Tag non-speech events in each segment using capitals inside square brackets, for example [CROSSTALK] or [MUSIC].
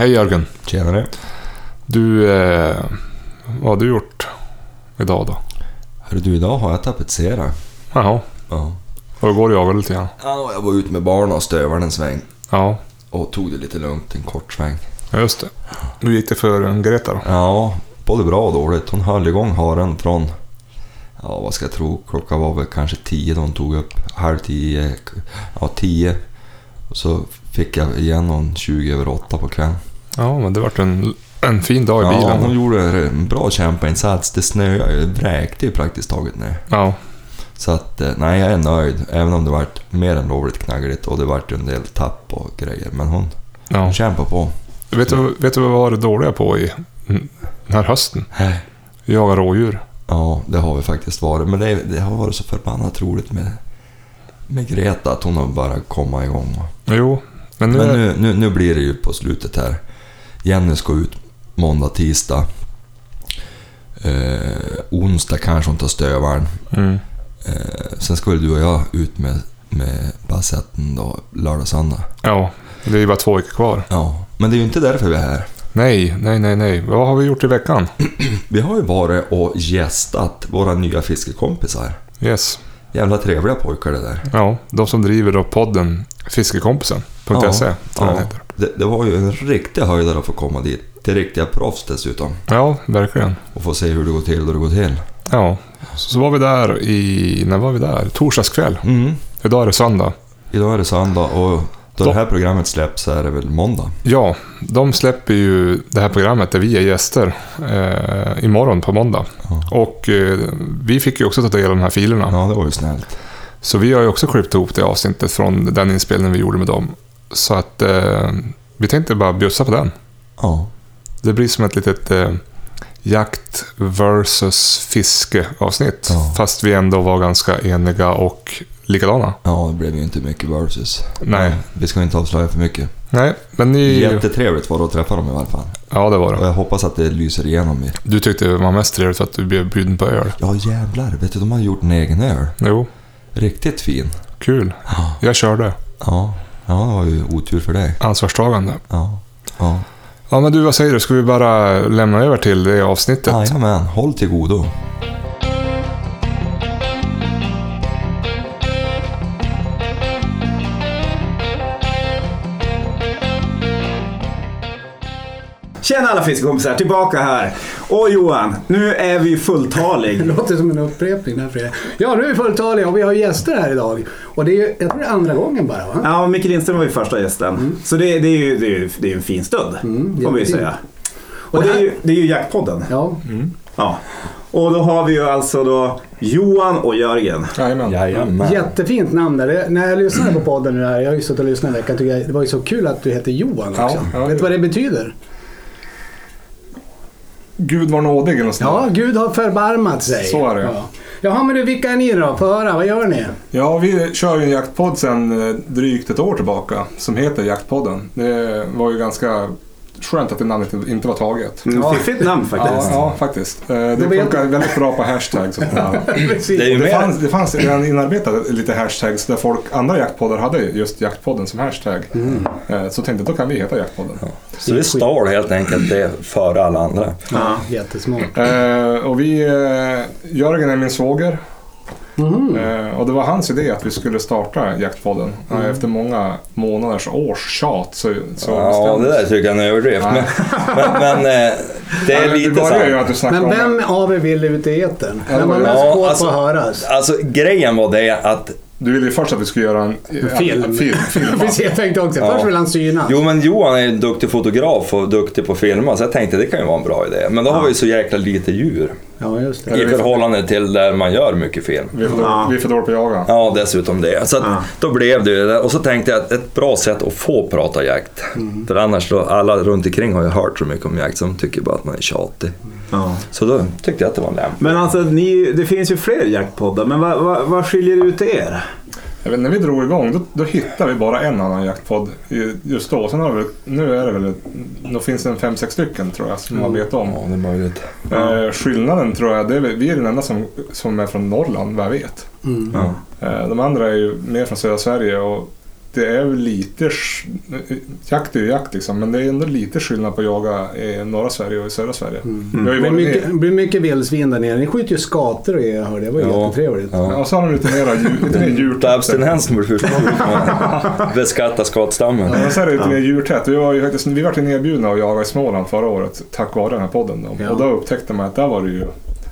Hej Jörgen. Tjenare. Du, eh, vad har du gjort idag då? Hörru du, idag har jag tapetserat. Jaha, Ja. och då går det jaga lite grann. ja. Jag var ute med barnen och stövade en sväng. Ja, Och tog det lite lugnt, en kort sväng. just det. Hur gick det för en Greta då? Ja, både bra och dåligt. Hon höll igång haren från, ja vad ska jag tro, klockan var väl kanske tio då hon tog upp. Halv tio, ja tio. Och så fick jag igen hon 20 över åtta på kvällen. Ja, men det vart en, en fin dag i Ja, bilen. hon gjorde en bra kämpainsats. Det snöade ju, det vräkte ju praktiskt taget ner. Ja, Så att, eh, nej jag är nöjd. Även om det vart mer än lovligt knaggligt och det vart en del tapp och grejer. Men hon, ja. hon kämpar på. Vet, du, vet du vad vi var dåliga på i den här hösten? Jaga rådjur. Ja, det har vi faktiskt varit. Men det, det har varit så förbannat roligt med, med Greta att hon har bara komma igång. Jo, men nu... Men nu, nu, nu blir det ju på slutet här. Jenny ska ut måndag, tisdag. Eh, onsdag kanske hon tar stövaren. Mm, Eh, sen väl du och jag ut med, med bassetten då, lördag, söndag. ja, det är ju bara två veckor kvar. Ja, men det är ju inte därför vi är här. Nej, nej, nej, nej. Vad har vi gjort i veckan? [CLEARS THROAT] Vi har ju varit och gästat våra nya fiskekompisar. Yes. Jävla trevliga pojkar det där. Ja, de som driver då podden Fiskekompisen.se. jag den ja. Det, det var ju en riktig höjdare att få komma dit. Till riktiga proffs dessutom. Ja, verkligen. Och få se hur det går till då det går till. Ja, så var vi där i... När var vi där? Torsdagskväll. Mm. Idag är det söndag. Idag är det söndag och då det här programmet släpps är det väl måndag. Ja, de släpper ju det här programmet där vi är gäster eh, imorgon på måndag. Ja. Och eh, vi fick ju också ta del av de här filerna. ja, det var ju snällt. Så vi har ju också klippt ihop det avsnittet från den inspelningen vi gjorde med dem. Så att eh, vi tänkte bara bjussa på den. Ja. Det blir som ett litet eh, jakt versus fiske avsnitt. Ja. Fast vi ändå var ganska eniga och likadana. ja, det blev ju inte mycket versus. Nej. Vi ska inte avslöja för mycket. Nej, men ni... Jättetrevligt var det att träffa dem i alla fall. Ja, det var Och det. jag hoppas att det lyser igenom i... Du tyckte det var mest trevligt att du blev bjuden på öl. Ja jävlar, vet du de har gjort en egen öl. Jo, Riktigt fin. kul. Ja. Jag körde. Ja, ja det var ju otur för dig. Ansvarstagande. Ja. Ja. Ja, men du, vad säger du? Ska vi bara lämna över till det avsnittet? Jajamän, håll till godo. Tjena alla fiskekompisar, tillbaka här. Och Johan, nu är vi Det fulltalig. låter som en upprepning där Fredrik. Ja, nu är vi fulltaliga och vi har gäster här idag. Och det är, jag tror det är andra gången bara va? Ja, Micke Lindström var ju första gästen. Så det, det, är ju, det, är ju, det är ju en fin stund, Mm, får vi ju säga. Och det är ju, det är ju Jaktpodden. Ja, Ja. Och då har vi ju alltså då Johan och Jörgen. Jajamän. Jajamän. jättefint namn där. Det, när jag lyssnade på podden nu här, jag har ju suttit och lyssnat en vecka, tycker jag, det var ju så kul att du heter Johan Ja, också. ja, Vet du vad det betyder? Gud var nådig eller något sånt Ja, Gud har förbarmat sig. Så är det. Ja. Jaha, men du, vilka är ni då? Få höra, vad gör ni? Ja, vi kör ju en jaktpodd sedan eh, drygt ett år tillbaka som heter Jaktpodden. Det var ju ganska skönt att det namnet inte var taget. Mm, Ja. Fiffigt namn Ja, faktiskt. ja, faktiskt. Eh, Det vet- funkar väldigt bra på hashtags och. [LAUGHS] Det Det fanns, det fanns redan inarbetat lite hashtags där folk, andra jaktpoddar hade just Jaktpodden som hashtag. Eh, Så tänkte jag, då kan vi heta Jaktpodden. Så vi stal helt enkelt det före alla andra. Ja. Jättesmart. Eh, Och vi, Jörgen är min svåger. Mhm. Eh, Och det var hans idé att vi skulle starta Jaktpodden. Eh, Efter många månaders års tjat så, så Ja, det där tycker jag är en överdrift. Men, men, men eh, det Ja, är men lite sant. att Men vem av er vill ut i etern? Ja, Vem var ja, mest kåt alltså- på att höras? Alltså grejen var det att Du ville ju först att vi skulle göra en, Film. film, film [LAUGHS] va? Precis, jag tänkte också. Ja. Först vill han synas. Jo men Johan är ju en duktig fotograf och duktig på att filma så jag tänkte det kan ju vara en bra idé. Men då har vi ju så jäkla lite djur Ja, just det. i förhållande till där man gör mycket film. Vi är för, Ja. vi är för dåliga på att jaga. Ja, dessutom det. Så att, Ja. då blev det ju det. Och så tänkte jag att ett bra sätt att få prata jakt. För annars då, alla runt omkring har ju hört så mycket om jakt så de tycker bara att man är tjatig. Ja. Så då tyckte jag att det var lämpligt. Men alltså, ni, det finns ju fler jaktpoddar, men vad, vad, vad skiljer ut er? Jag vet, när vi drog igång då, då hittade vi bara en annan jaktpodd just då. Sen har vi, nu är det väl, då finns det en fem, sex stycken tror jag som man vet om. Ja, det är möjligt. Eh, skillnaden tror jag, det är, vi är den enda som, som är från Norrland vad jag vet. Mm. Ja. Eh, de andra är ju mer från södra Sverige och det är väl lite... Jakt är ju jakt liksom, men det är ändå lite skillnad på att jaga i norra Sverige och i södra Sverige. Har ju Det blir mycket, blir mycket vildsvin där nere. Ni skjuter ju skator och grejer hörde jag. Det var Ja. jättetrevligt. Ja. Och så har de lite mera djur, lite mer Ta djurtätt. abstinensen blir [LAUGHS] beskatta skatstammen. Ja, så är det lite mer djurtätt. Vi var ju faktiskt, vi var ju erbjudna att jaga i Småland förra året tack vare den här podden. Då. Ja. Och då upptäckte man att där var det ju...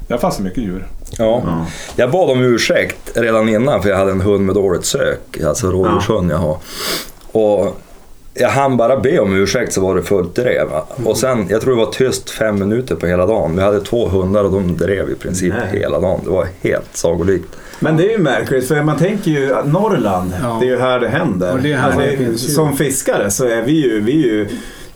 Där fanns det mycket djur. Ja. Jag bad om ursäkt redan innan för jag hade en hund med dåligt sök. Alltså rådjurshund jag har. Och jag hann bara be om ursäkt så var det fullt drev. Och sen, jag tror det var tyst fem minuter på hela dagen. Vi hade två hundar och de drev i princip Nej. hela dagen. Det var helt sagolikt. Men det är ju märkligt för man tänker ju att Norrland, Ja. det är ju här det händer. Och det är här Alltså. Som fiskare så är vi ju, vi är ju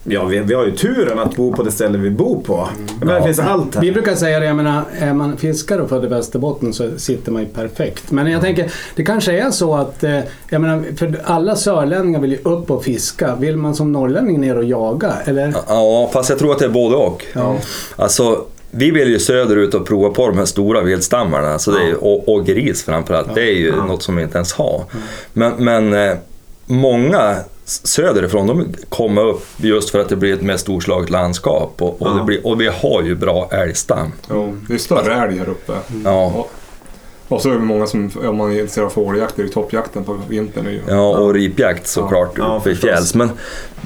Ja, vi, vi har ju turen att bo på det ställe vi bor på. Men det Ja. finns allt här. Vi brukar säga det, jag menar, är man fiskare och född i Västerbotten så sitter man ju perfekt. Men jag tänker, det kanske är så att, eh, jag menar, för alla sörlänningar vill ju upp och fiska. Vill man som norrlänning ner och jaga? Eller? Ja, fast jag tror att det är både och. Ja. Alltså, vi vill ju söderut och prova på de här stora viltstammarna. Så det är, ju- och, och gris framförallt. Det är ju något som vi inte ens har. Men, men eh, många söderifrån de kommer upp just för att det blir ett mer storslaget landskap. Och, och, det blir, och vi har ju bra älgstam. Jo, det är större älg här uppe. Ja, Och, så är det många som, om man är intresserad av fågeljakt, det är ju toppjakten på vintern. Ja och ripjakt såklart Ja, uppe i fjälls. Men,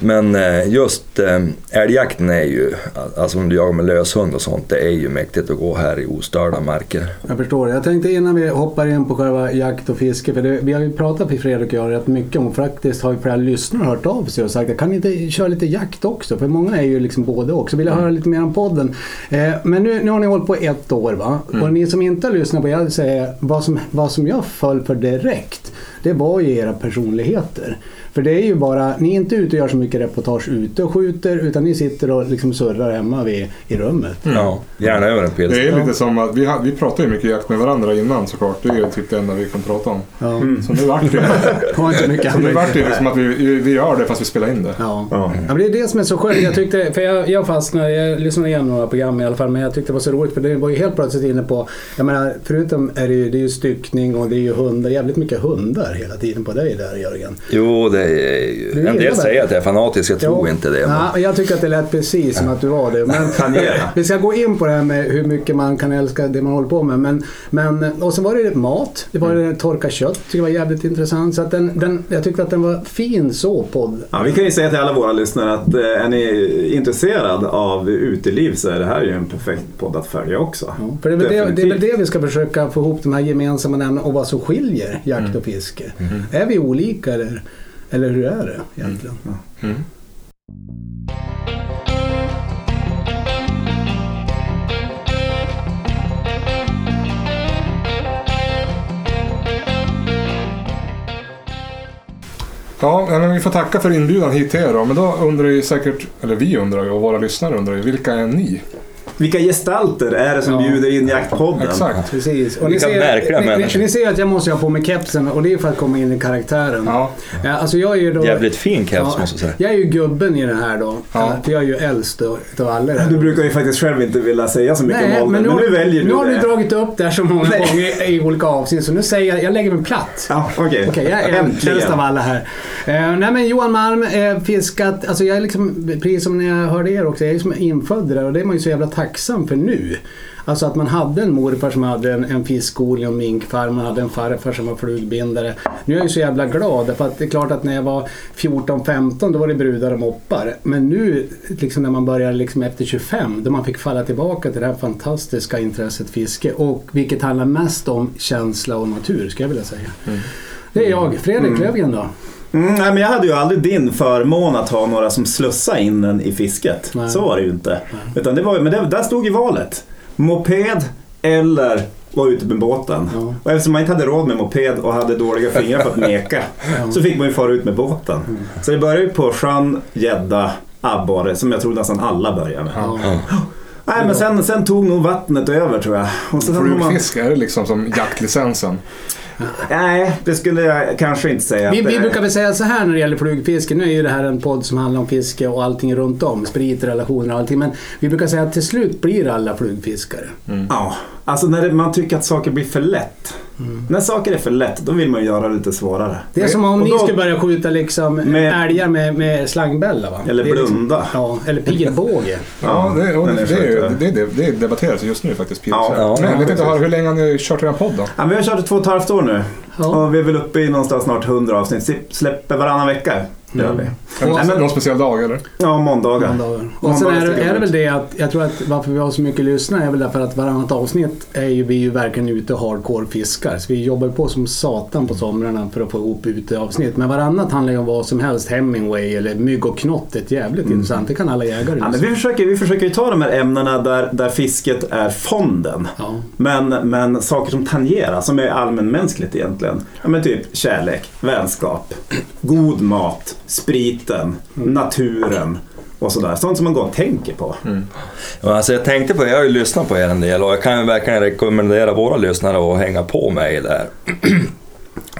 men eh, just eh, älgjakten är ju, alltså om du jagar med löshund och sånt, det är ju mäktigt att gå här i ostörda marker. Jag förstår. Jag tänkte innan vi hoppar in på själva jakt och fiske, för det, vi har ju pratat med Fredrik och jag rätt mycket om, faktiskt har ju flera lyssnare hört av sig och sagt att kan ni inte köra lite jakt också? För många är ju liksom både och. Så vill jag höra lite mer om podden. Eh, men nu, nu har ni hållit på ett år va? Och ni som inte har lyssnat på, jag säga vad som, vad som jag föll för direkt, det var ju era personligheter. För det är ju bara, ni är inte ute och gör så mycket reportage ute och skjuter, utan ni sitter och liksom surrar hemma vid, i rummet. Ja, gärna över en pilsner. Det är lite som att vi, vi pratar ju mycket jakt med varandra innan såklart. Det är ju typ det enda vi kan prata om. Ja. Så nu vart det, [LAUGHS] Det så nu vart det liksom att vi, vi gör det fast vi spelar in det. Ja. Ja. Ja, men det är det som är så skönt. Jag tyckte, för jag, jag fastnade, jag lyssnade igenom några program i alla fall, men jag tyckte det var så roligt för det var ju helt plötsligt inne på, jag menar förutom är det ju, det är ju styckning och det är ju hundar, jävligt mycket hundar hela tiden på dig där Jörgen. Jo, det En gillar del det. säger att jag är fanatisk, jag tror Jo. inte det. Men... Ja, jag tycker att det lät precis som att du var det. Men vi ska gå in på det här med hur mycket man kan älska det man håller på med. Men, men, och sen var det mat, det var det torka kött, tycker jag var jävligt intressant. Så att den, den, jag tyckte att den var fin så podd. Ja, vi kan ju säga till alla våra lyssnare att eh, är ni intresserade av uteliv så är det här ju en perfekt podd att följa också. Ja, för det är, väl det, det är väl det vi ska försöka få ihop de här gemensamma nämnarna och vad som skiljer jakt och fiske. Är vi olika eller, eller hur är det egentligen? Mm. Ja, men vi får tacka för inbjudan hit till er då. Men då undrar ju säkert, eller vi undrar ju och våra lyssnare undrar ju, vilka är ni? Vilka gestalter är det som Ja. bjuder in jaktpodden? Exakt. Precis. Och Vilka märkliga ni, ni, människor. ni ser att jag måste ha på mig kepsen och det är för att komma in i karaktären. Ja, Ja, Alltså jag är ju då... Jävligt fin keps Ja, måste jag säga. Jag är ju gubben i det här då. Ja. För jag är ju äldst utav alla. Du brukar ju faktiskt själv inte vilja säga så mycket Nej, om åldern, men nu, men nu väljer nu du har det. du dragit upp det här så många Nej. gånger i olika avsnitt så nu säger jag, jag lägger mig platt. Ja, okej. Okej, jag är äldst av alla här. Eh, nej men Johan Malm, eh, fiskat, alltså jag är liksom, precis som när jag hörde er också, jag är liksom infödd där och det är man ju så jävla tacksam för nu. Alltså att man hade en morfar som hade en, en fiskodling och minkfarm, man hade en farfar som var flugbindare. Nu är jag ju så jävla glad för att det är klart att när jag var 14-15 då var det brudar och moppar. Men nu liksom när man börjar liksom efter 25 då man fick falla tillbaka till det här fantastiska intresset fiske och vilket handlar mest om känsla och natur ska jag vilja säga. Det är jag. Fredrik Löfgren då? Mm, nej, men jag hade ju aldrig din förmån att ha några som slussade in en i fisket. Nej. Så var det ju inte. Utan det var, men det, där stod ju valet. Moped eller vara ute med båten. Ja. Och eftersom man inte hade råd med moped och hade dåliga fingrar för att [LAUGHS] meka så fick man ju fara ut med båten. Mm. Så det började ju på sjön, gädda, abborre som jag tror nästan alla börjar med. Ja. Nej, men sen, sen tog nog vattnet över tror jag. Och sen har man, Flugfiske, är det liksom som jaktlicensen? Nej, det skulle jag kanske inte säga. Vi, vi brukar väl säga så här när det gäller flugfiske. Nu är ju det här en podd som handlar om fiske och allting runt om. Sprit, relationer och allting. Men vi brukar säga att till slut blir alla flugfiskare. Ja, Alltså när det, man tycker att saker blir för lätt. När saker är för lätt, då vill man ju göra det lite svårare. Det är som om Och ni då- skulle börja skjuta liksom Med- älgar med, med slangbälla va? Eller liksom- blunda. ja, eller pilbåge. [LAUGHS] Ja, det, och det, är det, det, det, det debatteras just nu faktiskt. Ja. Ja, Men jag vet inte hur, länge har ni kört er podd då? Ja, vi har kört i två och ett halvt år nu. Ja. Och vi är väl uppe i någonstans snart 100 avsnitt. Släpper varannan vecka. Gör Mm. Någon, Nej, men- någon speciell dag eller? Ja, måndagar. Måndagar. Och sen är, det- är det väl det att jag tror att varför vi har så mycket lyssnare är väl därför att varannat avsnitt är ju vi ju verkligen ute och hardcore fiskar. Så vi jobbar på som satan på somrarna för att få ihop uteavsnitt. Men varannat handlar ju om vad som helst. Hemingway eller mygg och knott. Ett jävligt intressant. Det kan alla jägare Mm. Ja, men vi, försöker, vi försöker ju ta de här ämnena där, där fisket är fonden. Ja. Men, men saker som tangerar, som är allmänmänskligt egentligen. Ja, men typ kärlek, vänskap, god mat, spriten, naturen och sådär. Sånt som man går och tänker på. Ja, alltså jag tänkte på, jag har ju lyssnat på er en del och jag kan ju verkligen rekommendera våra lyssnare att hänga på mig där. [CLEARS THROAT]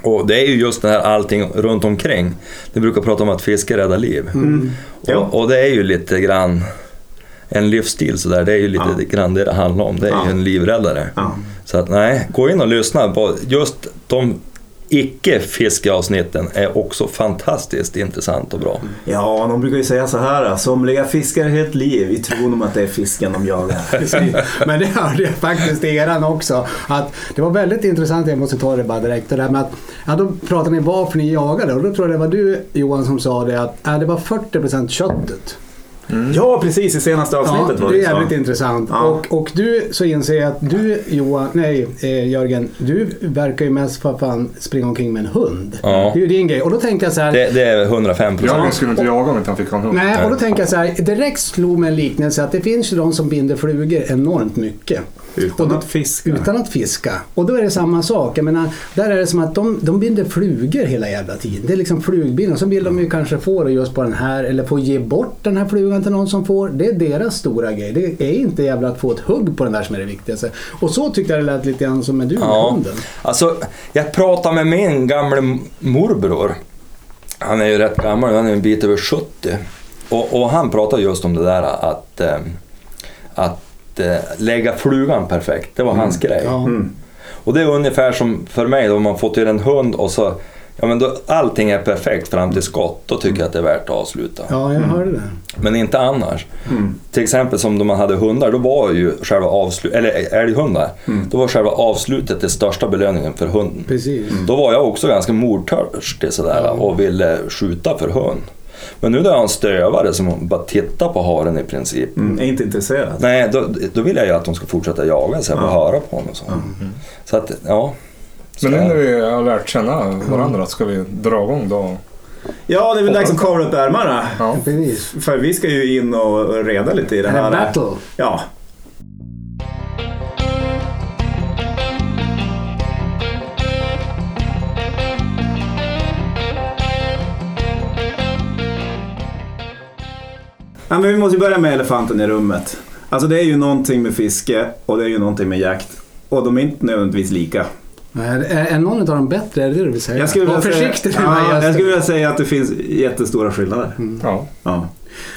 Och det är ju just det här allting runt omkring. Vi brukar prata om att fiske räddar liv. Ja. Och, och det är ju lite grann en livsstil sådär. Det är ju lite Ja. grann det det handlar om. Det är Ja. ju en livräddare. Ja. Så att nej, gå in och lyssna på just de icke-fiskeavsnitten är också fantastiskt intressant och bra. Ja, de brukar ju säga så här. Somliga fiskar helt liv i tron om att det är fisken de jagar. [LAUGHS] Men det hörde jag faktiskt i eran också. Att det var väldigt intressant, jag måste ta det bara direkt. Det där med att, ja, då pratade ni varför ni jagade och då tror jag det var du Johan som sa det att ja, det var 40% köttet. Ja, precis i senaste avsnittet Ja, var det det är så. jävligt intressant. Ja. Och, och du så inser jag att du Johan, nej eh, Jörgen, du verkar ju mest för fan springa omkring med en hund. Ja. Det är ju din grej. Och då tänkte jag så här. Det, det är 105 procent. Jörgen skulle inte jaga om inte han fick ha en hund. Nej, och då tänker jag så här. Direkt slog mig en liknelse att det finns ju de som binder flugor enormt mycket. Utan Och då- att fiska. Utan att fiska. Och då är det samma sak. Jag menar, där är det som att de, de binder flugor hela jävla tiden. Det är liksom flugbindning. Och så vill de ju kanske få det just på den här. Eller få ge bort den här flugan till någon som får. Det är deras stora grej. Det är inte jävla att få ett hugg på den där som är det viktigaste. Och så tyckte jag det lät lite grann som med du med Ja. hunden. Alltså, jag pratade med min gamle morbror. Han är ju rätt gammal, han är en bit över 70. Och, och han pratade just om det där att, eh, att eh, lägga flugan perfekt. Det var hans grej. Ja. Mm. Och det är ungefär som för mig då om man får till en hund och så Ja men då, allting är perfekt fram till skott, då tycker jag att det är värt att avsluta. Ja, jag hörde det. Men inte annars. Mm. Till exempel som då man hade hundar, då var ju själva avslutet, eller älghundar, då var själva avslutet den största belöningen för hunden. Precis. Då var jag också ganska mordtörstig sådär och ville skjuta för hund. Men nu när jag har en stövare som bara tittar på haren i princip. Mm, är inte intresserad. Nej, då, då vill jag ju att de ska fortsätta jaga så jag får Ja. höra på och så. Så att, ja. Men nu Så- när vi har lärt känna varandra ska vi dra igång då. Ja, det är väl dags att kavla upp ärmarna. Ja. Precis. För vi ska ju in och reda lite i det här är battle. Ja. Ja, men vi måste ju börja med elefanten i rummet. Alltså det är ju någonting med fiske och det är ju någonting med jakt. Och de är inte nödvändigtvis lika. Är, är någon av dem bättre? Är det det du vill säga? Jag skulle Var vilja säga, försiktig med ja, jag skulle vilja säga att det finns jättestora skillnader. Ja. Ja.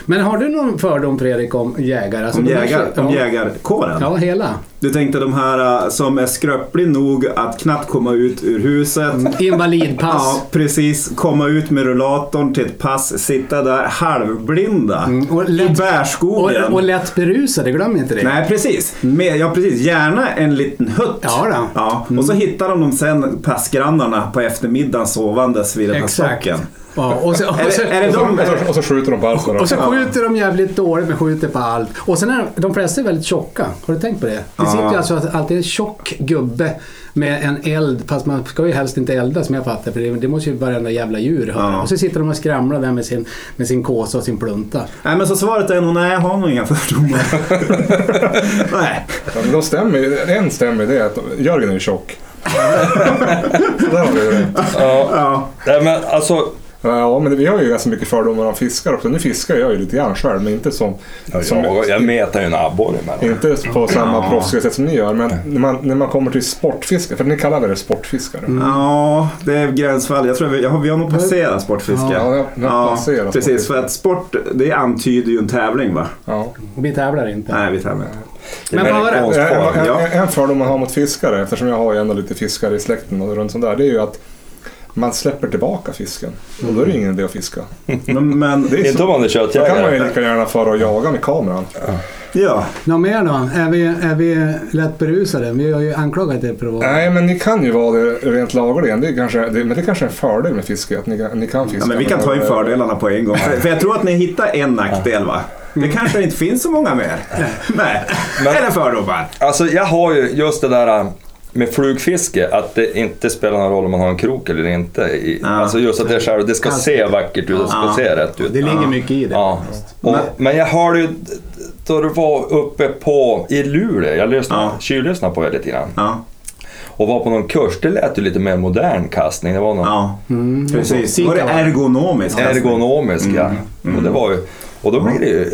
Men har du någon fördom Fredrik om jägare? Alltså, Om, de här- jägar, om ja. jägarkåren. Ja, hela. Du tänkte de här äh, som är skröplig nog att knappt komma ut ur huset. Invalidpass. [LAUGHS] Ja, precis. Komma ut med rullatorn till ett pass, sitta där halvblinda Mm, och i lätt- bärskogen. Och, och lätt berusade, glöm inte det. Nej, precis. Med, ja, precis. Gärna en liten hutt. Ja, då. Ja, Mm. och så hittar de dem sen, passgrannarna, på eftermiddagen sovandes vid den här Exakt. stocken. Ja, och, så, och, Är så, det, är det Och, så, de... och, så, och så skjuter de på allt. och så skjuter de jävligt dåligt men skjuter på allt. Och sen är de flesta är väldigt tjocka. Har du tänkt på det? Det Ja. sitter ju alltså alltid en tjock gubbe med en eld, fast man ska ju helst inte elda som jag fattar för det, det måste ju varenda jävla djur höra. Ja. Och så sitter de och skramlar där med sin, med sin kåsa och sin plunta. Nej, men så svaret är nog nej, jag har nog inga fördomar. [LAUGHS] nej. Ja, men då stämmer en stämmer det är att Jörgen är tjock. [LAUGHS] Där har vi det. Ja, Ja. nej, men alltså, Ja, men vi har ju ganska mycket fördomar om fiskar också. Nu fiskar jag ju lite grann själv, men inte som... som jag, jag metar ju en abborre emellan. inte på samma Ja. proffsiga sätt som ni gör, men när man, när man kommer till sportfiskare, för ni kallar väl det sportfiskare? Ja, det är gränsfall. Jag tror vi, jag har, vi har nog passerat sportfiske. Ja, jag har passerat precis. För att sport, det antyder ju en tävling va? Ja. Vi tävlar inte. Nej, vi tävlar inte. Men bara- En, en, Ja. en fördom man har mot fiskare, eftersom jag har ju ändå lite fiskare i släkten och runt sånt där, det är ju att man släpper tillbaka fisken. Och då är det ingen idé att fiska. [LAUGHS] Men, men Det är Inte så, om man är då kan man ju köttjägare. lika gärna fara och jaga med kameran. ja. Något mer då? Är vi, är vi lätt berusade? Vi har ju anklagat er för att vara... Nej, men ni kan ju vara det rent lagligen. Det är kanske, det, men det är kanske är en fördel med fiske, att ni, kan- ni kan fiska. Ja, men vi kan ta in fördelarna på en gång. För, för jag tror att ni hittar en nackdel va? Det kanske inte finns så många mer. Nej. Men- Eller fördomar. Alltså jag har ju just det där med flugfiske, att det inte spelar någon roll om man har en krok eller inte. I, Ja. Alltså just att det, själv, det ska se vackert ut, det ska Ja. se rätt ut. Det ligger mycket i det. Ja. Och, men jag hörde ju då du var uppe på, i Luleå, jag lyssnade, Ja. tjuvlyssnade på er lite grann. Ja. Och var på någon kurs, det lät ju lite mer modern kastning. Det var någon Ja. Mm. Precis. Var det ergonomisk ergonomisk, ja. Mm. Och, det var ju, och då blir det ju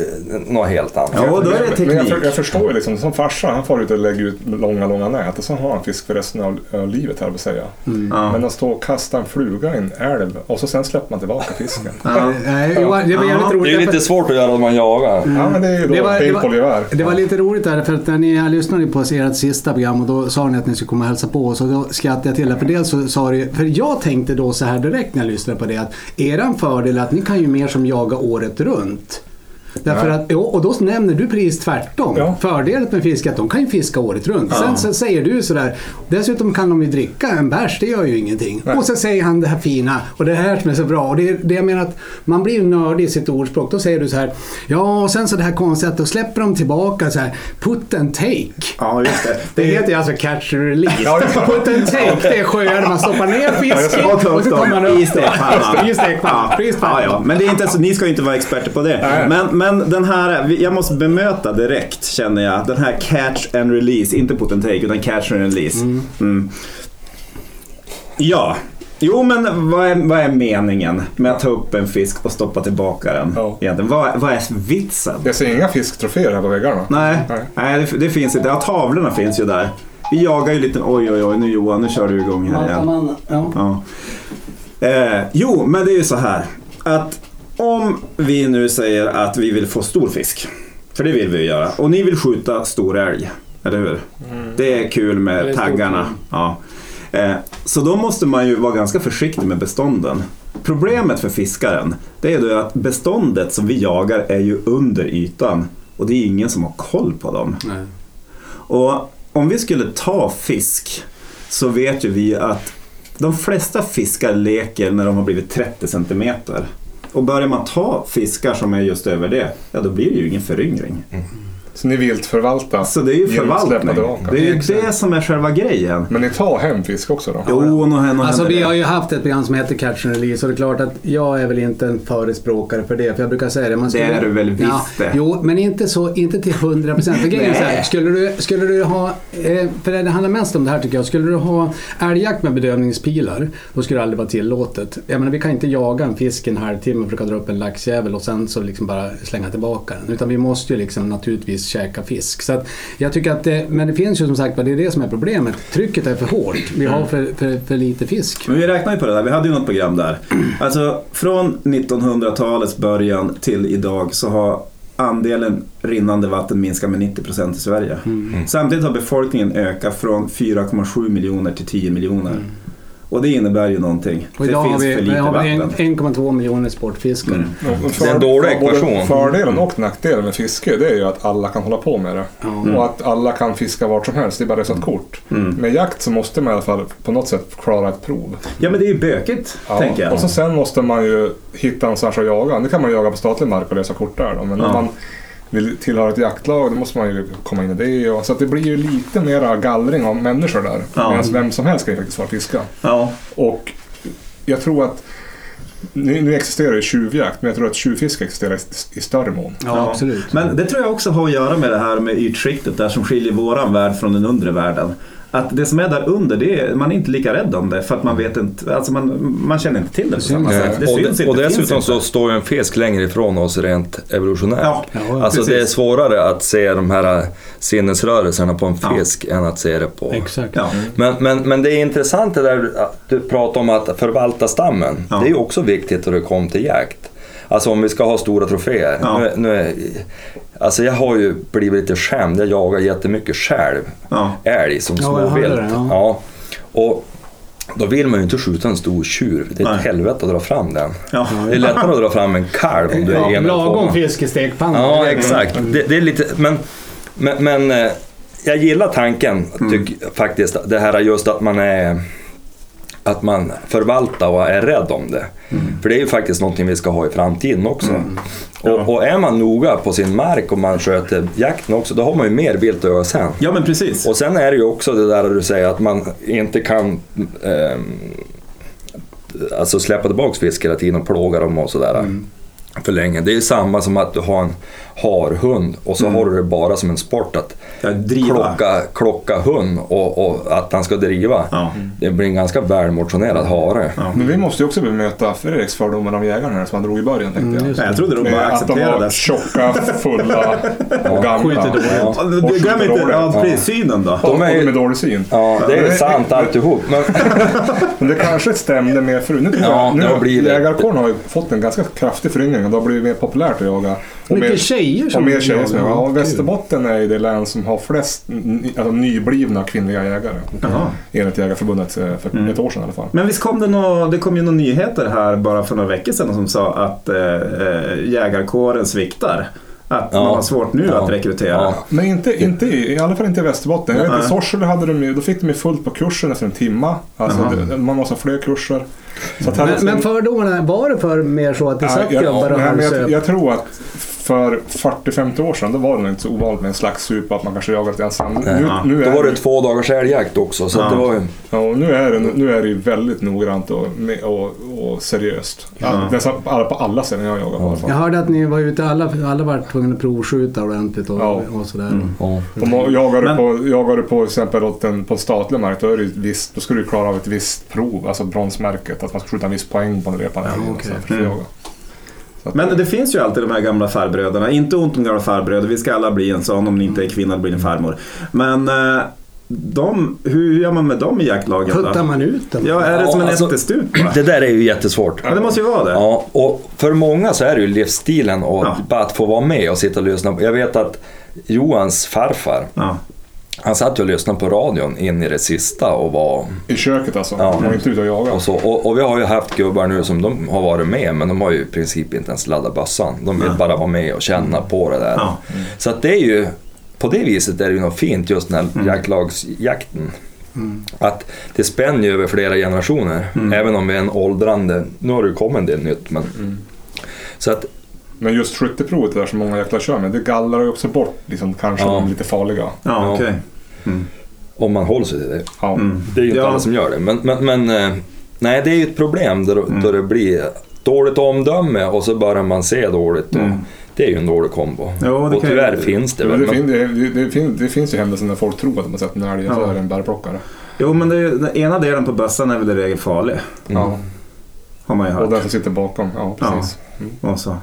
något helt annat. Ja, och då är det Men jag, teknik. för, jag förstår ju liksom, som farsa, han får ut och lägger ut långa, långa nät och så har han fisk för resten av, av livet, här att säga. Ja. Men att stå och kasta en fluga i en älv och så sen släpper man tillbaka fisken. [LAUGHS] Ja. Nej, det var Ja. roligt. Det är lite svårt att göra om man jagar. Ja, men det är ju då Det var- det var-. Det var lite roligt där för att när ni lyssnade på ert sista program och då sa ni att ni skulle komma och hälsa på oss och då skrattade jag till det. För dels så sa det för jag tänkte då så här direkt när jag lyssnade på det att eran fördel är att ni kan ju mer som jaga året runt. Därför att, och då nämner du precis tvärtom. Ja. Fördelen med fiske är att de kan ju fiska året runt. Ja. Sen så säger du sådär, dessutom kan de ju dricka en bärs, det gör ju ingenting. Nej. Och så säger han det här fina och det här som är så bra. Och det, är- det jag menar att man blir nördig i sitt ordspråk. Då säger du så här, ja och sen så det här konstiga att då släpper de tillbaka så här, put and take. Ja, just det. Det heter ju alltså catch and release. Ja. Put and take, det är sjöar där man stoppar ner fisken ta och så tar man upp i stekpannan. I stekpannan. Ja. Ja, ja. Men det är inte så, ni ska ju inte vara experter på det. Nej. Men, men den här, jag måste bemöta direkt känner jag. Den här catch and release, inte put and take utan catch and release. Mm. Ja, jo men vad är, vad är meningen med att ta upp en fisk och stoppa tillbaka den? Ja. Egentligen? Vad, vad är vitsen? Jag ser inga fisktroféer här på väggarna. Nej, Nej. nej det, det finns inte. Ja, tavlorna finns ju där. Vi jagar ju lite, oj oj oj, nu Johan, nu kör du igång här igen. Ja. Ja. Eh, jo, men det är ju så här att om vi nu säger att vi vill få stor fisk, för det vill vi ju göra, och ni vill skjuta stor älg, eller hur? Det är kul är med stort, taggarna. Ja. Eh, så då måste man ju vara ganska försiktig med bestånden. Problemet för fiskaren, det är ju att beståndet som vi jagar är ju under ytan och det är ingen som har koll på dem. Nej. Och om vi skulle ta fisk så vet ju vi att de flesta fiskar leker när de har blivit 30 centimeter. Och börjar man ta fiskar som är just över det, ja då blir det ju ingen föryngring. Mm. Så ni vilt förvalta Så det är ju förvaltning. Det är ju det som är själva grejen. Men ni tar hem fisk också då? Jo, nog händer Alltså vi har ju haft ett program som heter Catch and Release och det är klart att jag är väl inte en förespråkare för det. För jag brukar säga det. Man Det är du väl visst det. Jo, men inte, så, inte till 100 procent. För grejen är så här, skulle du, skulle du ha, eh, för det handlar mest om det här tycker jag. Skulle du ha älgjakt med bedövningspilar, då skulle det aldrig vara tillåtet. Jag menar, vi kan inte jaga en fisk en halvtimme och försöka dra upp en laxjävel och sen så liksom bara slänga tillbaka den. Utan vi måste ju liksom naturligtvis käka fisk. Så att jag tycker att det, men det finns ju som sagt det är det som är problemet. Trycket är för hårt. Vi har för, för, för lite fisk. Men vi räknar ju på det där, vi hade ju något program där. Alltså från 1900-talets början till idag så har andelen rinnande vatten minskat med 90% i Sverige. Samtidigt har befolkningen ökat från 4,7 miljoner till 10 miljoner. Och det innebär ju någonting. Och det idag har finns vi, för vi lite har en- vatten. 1,2 miljoner sportfiskare. Mm. Det är en dålig ekvation. Fördelen och nackdelen med fiske det är ju att alla kan hålla på med det. Ja. Och att alla kan fiska vart som helst, det är bara ett kort. Mm. Med jakt så måste man i alla fall på något sätt klara ett prov. Ja men det är ju bökigt, Ja. tänker jag. Och så sen måste man ju hitta någonstans att jaga. Nu kan man jaga på statlig mark och lösa kort där då. Men Ja. man vill tillhöra ett jaktlag då måste man ju komma in i det. Och, så att det blir ju lite mera gallring av människor där. Ja. Medan vem som helst kan ju faktiskt vara fiska. Ja. Och jag tror att nu, nu existerar ju tjuvjakt, men jag tror att tjuvfiske existerar i, i större mån. Ja, absolut. Men det tror jag också har att göra med det här med ytskiktet där som skiljer våran värld från den undre världen. Att det som är där under, det är, man är inte lika rädd om det för att man vet inte, alltså man, man känner inte till det på samma sätt. Det och, syns de, inte, och dessutom inte. så står ju en fisk längre ifrån oss rent evolutionärt. Ja, Ja, alltså det är precis. svårare att se de här sinnesrörelserna på en Ja. fisk än att se det på... Exakt. Ja. Men, men, men det är intressant det där att du pratar om att förvalta stammen. Ja. Det är ju också viktigt när det kommer till jakt. Alltså om vi ska ha stora troféer. Ja. Nu, nu är, alltså jag har ju blivit lite skämd. Jag jagar jättemycket själv. Ja. Älg som småvilt. det, ja. ja. Och då vill man ju inte skjuta en stor tjur. Det är ett Nej. helvete att dra fram den. Ja. Det är lättare att dra [LAUGHS] fram en kalv om du är Ja, en lagom två. fisk i stekpannan. Ja, exakt. Det, det är lite, men, men, men eh, jag gillar tanken tyck, faktiskt. Det här just att man är att man förvaltar och är rädd om det. För det är ju faktiskt någonting vi ska ha i framtiden också. Och, och är man noga på sin mark och man sköter jakten också, då har man ju mer vilt att göra sen. ja, men precis. Och sen är det ju också det där du säger att man inte kan ehm, alltså släppa tillbaka fisk hela tiden och plåga dem och sådär. För länge. Det är ju samma som att du har en harhund och så har du det bara som en sport att Ja, driva. klocka, klocka hund och, och att han ska driva. Ja. Det blir en ganska välmotionerad hare. Ja. Men vi måste ju också bemöta Fredriks fördomar om jägarna här som han drog i början tänkte jag. Mm, just Nej, jag trodde de bara att de var accepterade tjocka, fulla [LAUGHS] och gamla. Ja. Ja, Och glöm inte dåligt. ja, precis, synen då. De är med dålig syn. Ja, det är sant alltihop. Men, [LAUGHS] Men det kanske stämde med förut. Nu, Ja, nu, har Jägarkåren har ju fått en ganska kraftig föryngring och det har blivit mer populärt att jaga. Och Mycket mer, tjejer som och mer tjejer som. Ja. Västerbotten är ju det län som har flest alltså, nyblivna kvinnliga jägare. Jaha. Enligt Jägarförbundet eh, för Mm. ett år sedan i alla fall. Men visst kom det, nå, det kom ju några nyheter här bara för några veckor sedan som sa att eh, eh, jägarkåren sviktar. Att Ja. man har svårt nu Ja. att rekrytera. Ja. Men inte, inte i, alla fall inte i Västerbotten. Jag vet, I. Sorsele hade de ju, då fick de ju fullt på kursen efter en timma. Alltså, det, man måste ha fler kurser. Så att här, Men, men fördomarna, var det för mer så att det satt jag, gubbar och nej, men jag, jag tror att för 40-50 år sedan då var det inte så ovanligt med en slags sup att man kanske jagade lite ensam. Nu, Ja. nu, då är var det det, två dagars älgjakt också. Så att Ja. det var ju, ja, och nu, är det, nu är det ju väldigt noggrant och, och, och seriöst. Ja. Nästan på alla, på alla ställen jag jagar fall. Jag hörde att ni var ute, alla, alla var tvungna att provskjuta ordentligt och, Ja. och sådär. Mm. ja. Om jagar, du Men- på, jagar du på exempel åt en, på statlig mark då, är det visst, då ska du klara av ett visst prov, alltså bronsmärket. Att man ska skjuta en viss poäng på en repan. Ja, Ja, okay. Mm. Men det finns ju alltid de här gamla farbröderna. Inte ont om gamla farbröder, vi ska alla bli en sån. Om ni inte är kvinna blir ni farmor. Men eh, de, hur gör man med dem i jaktlagen Puttar man ut dem? Ja, är det Ja, som en alltså- ättestupa? Det där är ju jättesvårt. Ja, det måste ju vara det. Ja, och för många så är det ju livsstilen och Ja. bara att få vara med och sitta och lyssna. Jag vet att Johans farfar, Ja. Han satt ju och lyssnade på radion in i det sista och var I köket alltså. Ja. Man var inte ute och jagade. och så. Och, och vi har ju haft gubbar nu som de har varit med men de har ju i princip inte ens laddat bössan. De vill Nej. bara vara med och känna på det där. Ja. Så att det är ju, på det viset är det ju något fint just den här jaktlagsjakten. Att det spänner ju över flera generationer. Även om vi är en åldrande, nu har det ju kommit en del nytt men. Så att, Men just skytteprovet där som många jäklar kör med, det gallrar ju också bort liksom, kanske Ja. de lite farliga. Ja, Ja. okej. om man håller sig till det. Ja. Mm. Det är ju inte Ja. alla som gör det. Men, men, men eh, nej, det är ju ett problem då, då det blir dåligt omdöme och så börjar man se dåligt. Och Mm. Det är ju en dålig kombo. Jo, det och tyvärr ju- finns det Det, väl. det, men- det, det, det, fin, det finns ju händelser när folk tror att de har sett en älg och så är det en bärplockare. Jo, men det är, ju- den ena delen på bössan är väl i regel farlig. Mm. Ja. Har man ju Och hört. den som sitter bakom. Ja, precis. Och så.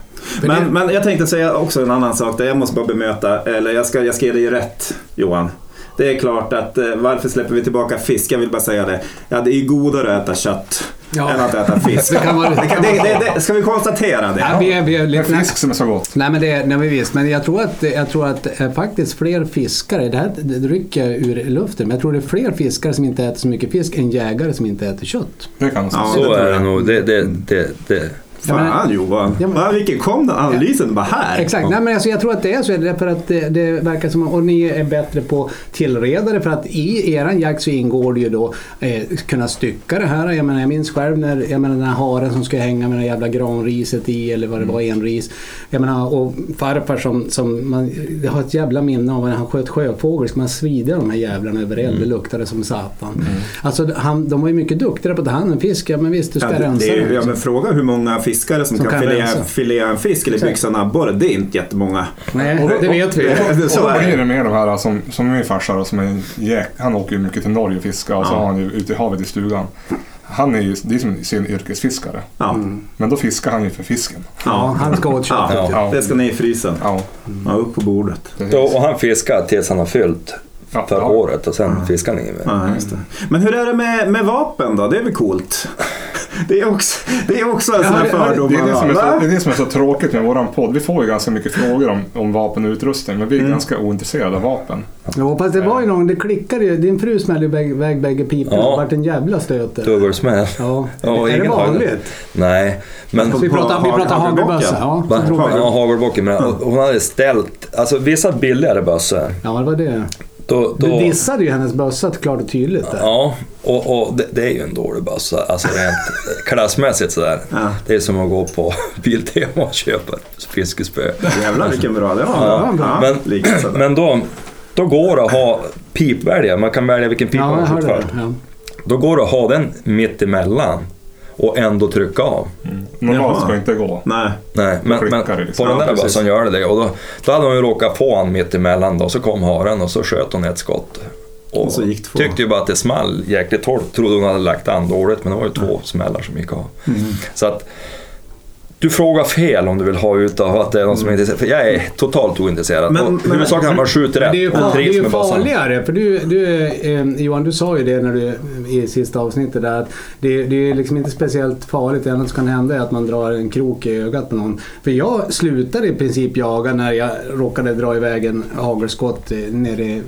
Men, men jag tänkte säga också en annan sak där jag måste bara bemöta, eller jag ska, jag ska ge dig rätt Johan. Det är klart att eh, varför släpper vi tillbaka fisk? Jag vill bara säga det. Ja, det är ju godare att äta kött Ja. än att äta fisk. Det kan vara- det, kan- det, det, det, ska vi konstatera det? Ja, vi är, vi är Det är lite, fisk som är så gott. Nej men det är, nej, men visst, men jag tror att, jag tror att eh, faktiskt fler fiskare, det här det rycker ur luften, men jag tror det är fler fiskare som inte äter så mycket fisk än jägare som inte äter kött. Det kan man säga. Ja, Så är det nog. Det, det, det, det. Fan Johan. Ja, men- vilken kom den analysen bara här? Exakt, nej, men alltså, jag tror att det är så, därför att det, det verkar som och ni är bättre på tillredare för att i eran jakt så ingår det ju då eh, kunna stycka det här. Jag menar jag minns själv när jag menar, den här haren som ska hänga med det jävla granriset i eller vad det var, enris. Jag menar och farfar som, som man, jag har ett jävla minne av när han sköt sjöfågel, ska man svida de här jävlarna över eld, det luktade som satan. Alltså han, de var ju mycket duktigare på att ta hand om fisk, ja men visst du ska Ja, det, rensa det ju- ja, men fråga hur många fiskare som, Som kan, kan filea, filea en fisk eller byxa en abborre. Det är inte jättemånga. Nej, det vet vi. [LAUGHS] Så och då blir det. mer de här som, som min farsa då, som är jäk, Han åker ju mycket till Norge och fiskar och så har han ju ute i havet i stugan. Han är ju det är som sin yrkesfiskare. Ja. Men då fiskar han ju för fisken. Ja, han ska åt köttet. Ja, Ja. det ska ner i frysen. Ja, Ja, upp på bordet. Och, och han fiskar tills han har fyllt Ja, för ja. året och sen fiskar han inget mer. Ja, just det. Men hur är det med, med vapen då? Det är väl coolt? [LAUGHS] Det är också, det är också en Ja, sån här det- fördom Det det, som är så, Va? det är det som är så tråkigt med våran podd. Vi får ju ganska mycket frågor om, om vapen och utrustning, men vi är Mm. ganska ointresserade av vapen. Jo, fast det var ju någon, det klickade ju. Din fru smällde iväg bägge piporna. Ja. Det vart en jävla stöt. Dubbelsmäll. Ja. Ja, är det vanligt? Nej, men... Vi pratar, vi pratar hagelbössa. Ja. Ja, hagelbocken. Hon hade ställt, alltså vissa billigare bössor. ja, det var det. Då, Du då, dissade ju hennes bössa klart och tydligt där. Ja, och, och det, det är ju en dålig bössa. Alltså rent [LAUGHS] klassmässigt sådär. Ja. Det är som att gå på Biltema och köpa ett fiskespö. Jävlar vilken bra det var. Ja, Ja, men- sådär. Men då, då går det att ha pipväljare. Man kan välja vilken pipa Ja, man. Ja. Då går det att ha den mitt emellan och ändå trycka av. Normalt Jaha. ska inte gå. Nej. Nej, men, men liksom. på den Ja, där precis. bössan gör det det. Och då, då hade hon ju råkat få han mitt emellan då, så kom haren och så sköt hon ett skott. Och, Och så gick två. tyckte ju bara att det small jäkligt hårt. Trodde hon hade lagt an dåligt, men det var ju två smällar som gick av. Mm. Så att du frågar fel om du vill ha ut av att det är någon som är intresserad. För jag är totalt ointresserad. Men- Men, men- huvudsaken är att man skjuter rätt det är ju, och far, det är ju farligare. För du, du, eh, Johan, du sa ju det när du, i sista avsnittet där att det, det är liksom inte speciellt farligt. Det enda som kan hända är att man drar en krok i ögat på någon. För jag slutade i princip jaga när jag råkade dra iväg en hagelskott eh, nere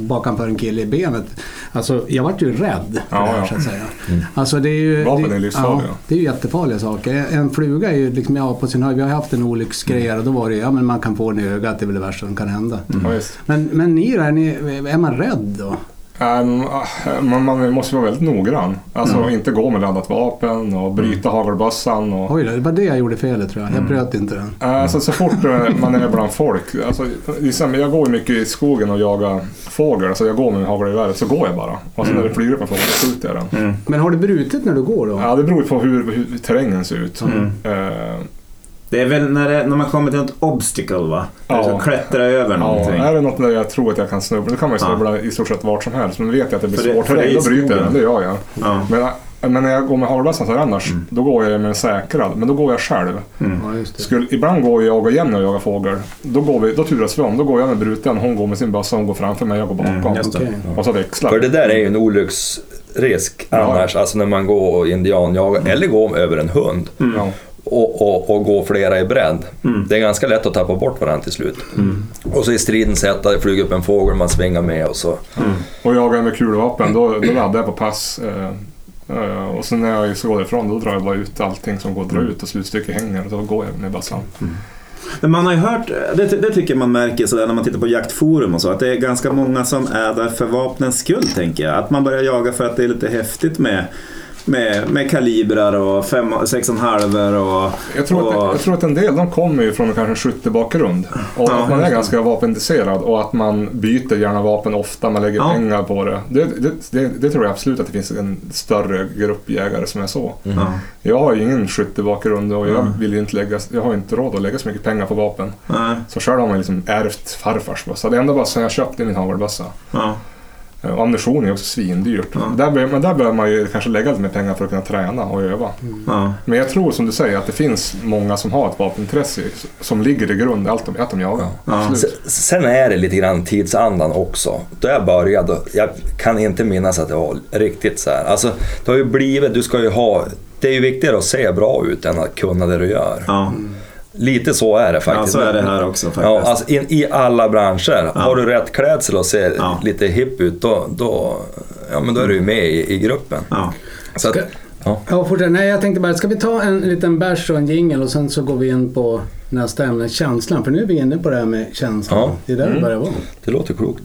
bakanför en kille i benet. Alltså, jag vart ju rädd för Ja, det här ja. så att säga. Mm. Alltså, det är ju, Vapen det, är livsfarliga. Ja, det är ju jättefarliga saker. En fluga är ju liksom, ja, på sin höjd. Vi har haft en olycksgrej och då var det ja men man kan få den i ögat. Det är väl det värsta som kan hända. Visst. Men, men ni då, är, ni, är man rädd då? Ähm, ah, man, man måste vara väldigt noggrann. Alltså inte gå med laddat vapen och bryta hagelbössan. Och, Oj då, det var det jag gjorde felet tror jag. Jag bröt inte den. Alltså, så fort eh, man är bland folk. Alltså, liksom, jag går mycket i skogen och jagar fågel. Så jag går med hagelgeväret så går jag bara. Och sen när det flyger upp en fågel så skjuter jag den. Men har du brutit när du går då? Ja, det beror på hur, hur terrängen ser ut. Mm. Det är väl när, det, när man kommer till något obstacle va? Ja. Alltså klättra över ja, någonting. är det något där jag tror att jag kan snubbla, då kan man ju Ja. snubbla i stort sett vart som helst. Men vet jag att det blir För svårt för då bryter jag den. Det gör jag. Ja. Men, men när jag går med hagelbössan så här annars, Mm. då går jag med en säkrad. Men då går jag själv. Mm. Ja. Skulle, ibland går jag och Jenny och jagar fågel. Då, går vi, då turas vi om. Då går jag med bruten, hon går med sin bössa, hon går framför mig, jag går bakom. Mm. Okej. Och så växlar För det där är ju en olycksrisk Ja. annars. Alltså när man går och indianjagar, eller går över en hund. Ja. Och, och, och gå flera i bredd. Mm. Det är ganska lätt att tappa bort varandra till slut. Och så i stridens hetta, det flyger upp en fågel, man svingar med och så. Och jagar jag med kulvapen, då, då laddar jag på pass. Eh, eh, och sen när jag ska gå därifrån, då drar jag bara ut allting som går att dra ut och slutstycket hänger. Och då går jag med bössan. Men man har ju hört, det, det tycker man märker sådär när man tittar på jaktforum och så, att det är ganska många som är där för vapnens skull tänker jag. Att man börjar jaga för att det är lite häftigt med, med, med kalibrar och fem, sex och. Jag tror, och att, jag tror att en del de kommer ju från kanske en skyttebakgrund. Och Ja, att man är ganska vapenintresserad och att man byter gärna vapen ofta, man lägger Ja. pengar på det. Det, det, det. det tror jag absolut att det finns en större grupp jägare som är så. ja, Jag har ju ingen skyttebakgrund och jag Mm. vill inte lägga, jag har inte råd att lägga så mycket pengar på vapen. nej, Så själv har man liksom ärvt farfars bössa. Det enda bössan jag köpte är min hagelbössa. ja, Och ammunition är också svindyrt. Ja. Där bör, men där behöver man ju kanske lägga lite mer pengar för att kunna träna och öva. ja. Men jag tror som du säger att det finns många som har ett vapenintresse som ligger i grund allt de, att de jagar. Ja. Sen- Sen är det lite grann tidsandan också. Då jag började, jag kan inte minnas att det var riktigt så här. Alltså, det har ju blivit, du ska ju ha, det är ju viktigare att se bra ut än att kunna det du gör. ja. Lite så är det ja faktiskt. så är det här också faktiskt. Ja, alltså in, I alla branscher. Har du rätt klädsel och ser Ja. lite hipp ut, då, då, ja, men då är du med i, i gruppen. Ja. Så att, Ska- ja. Ja, fortsätt. Nej, jag tänkte bara, ska vi ta en liten bärs och en jingel och sen så går vi in på nästa ämne, känslan. För nu är vi inne på det här med känslan. Ja. Det är där det börjar vara. Det låter klokt.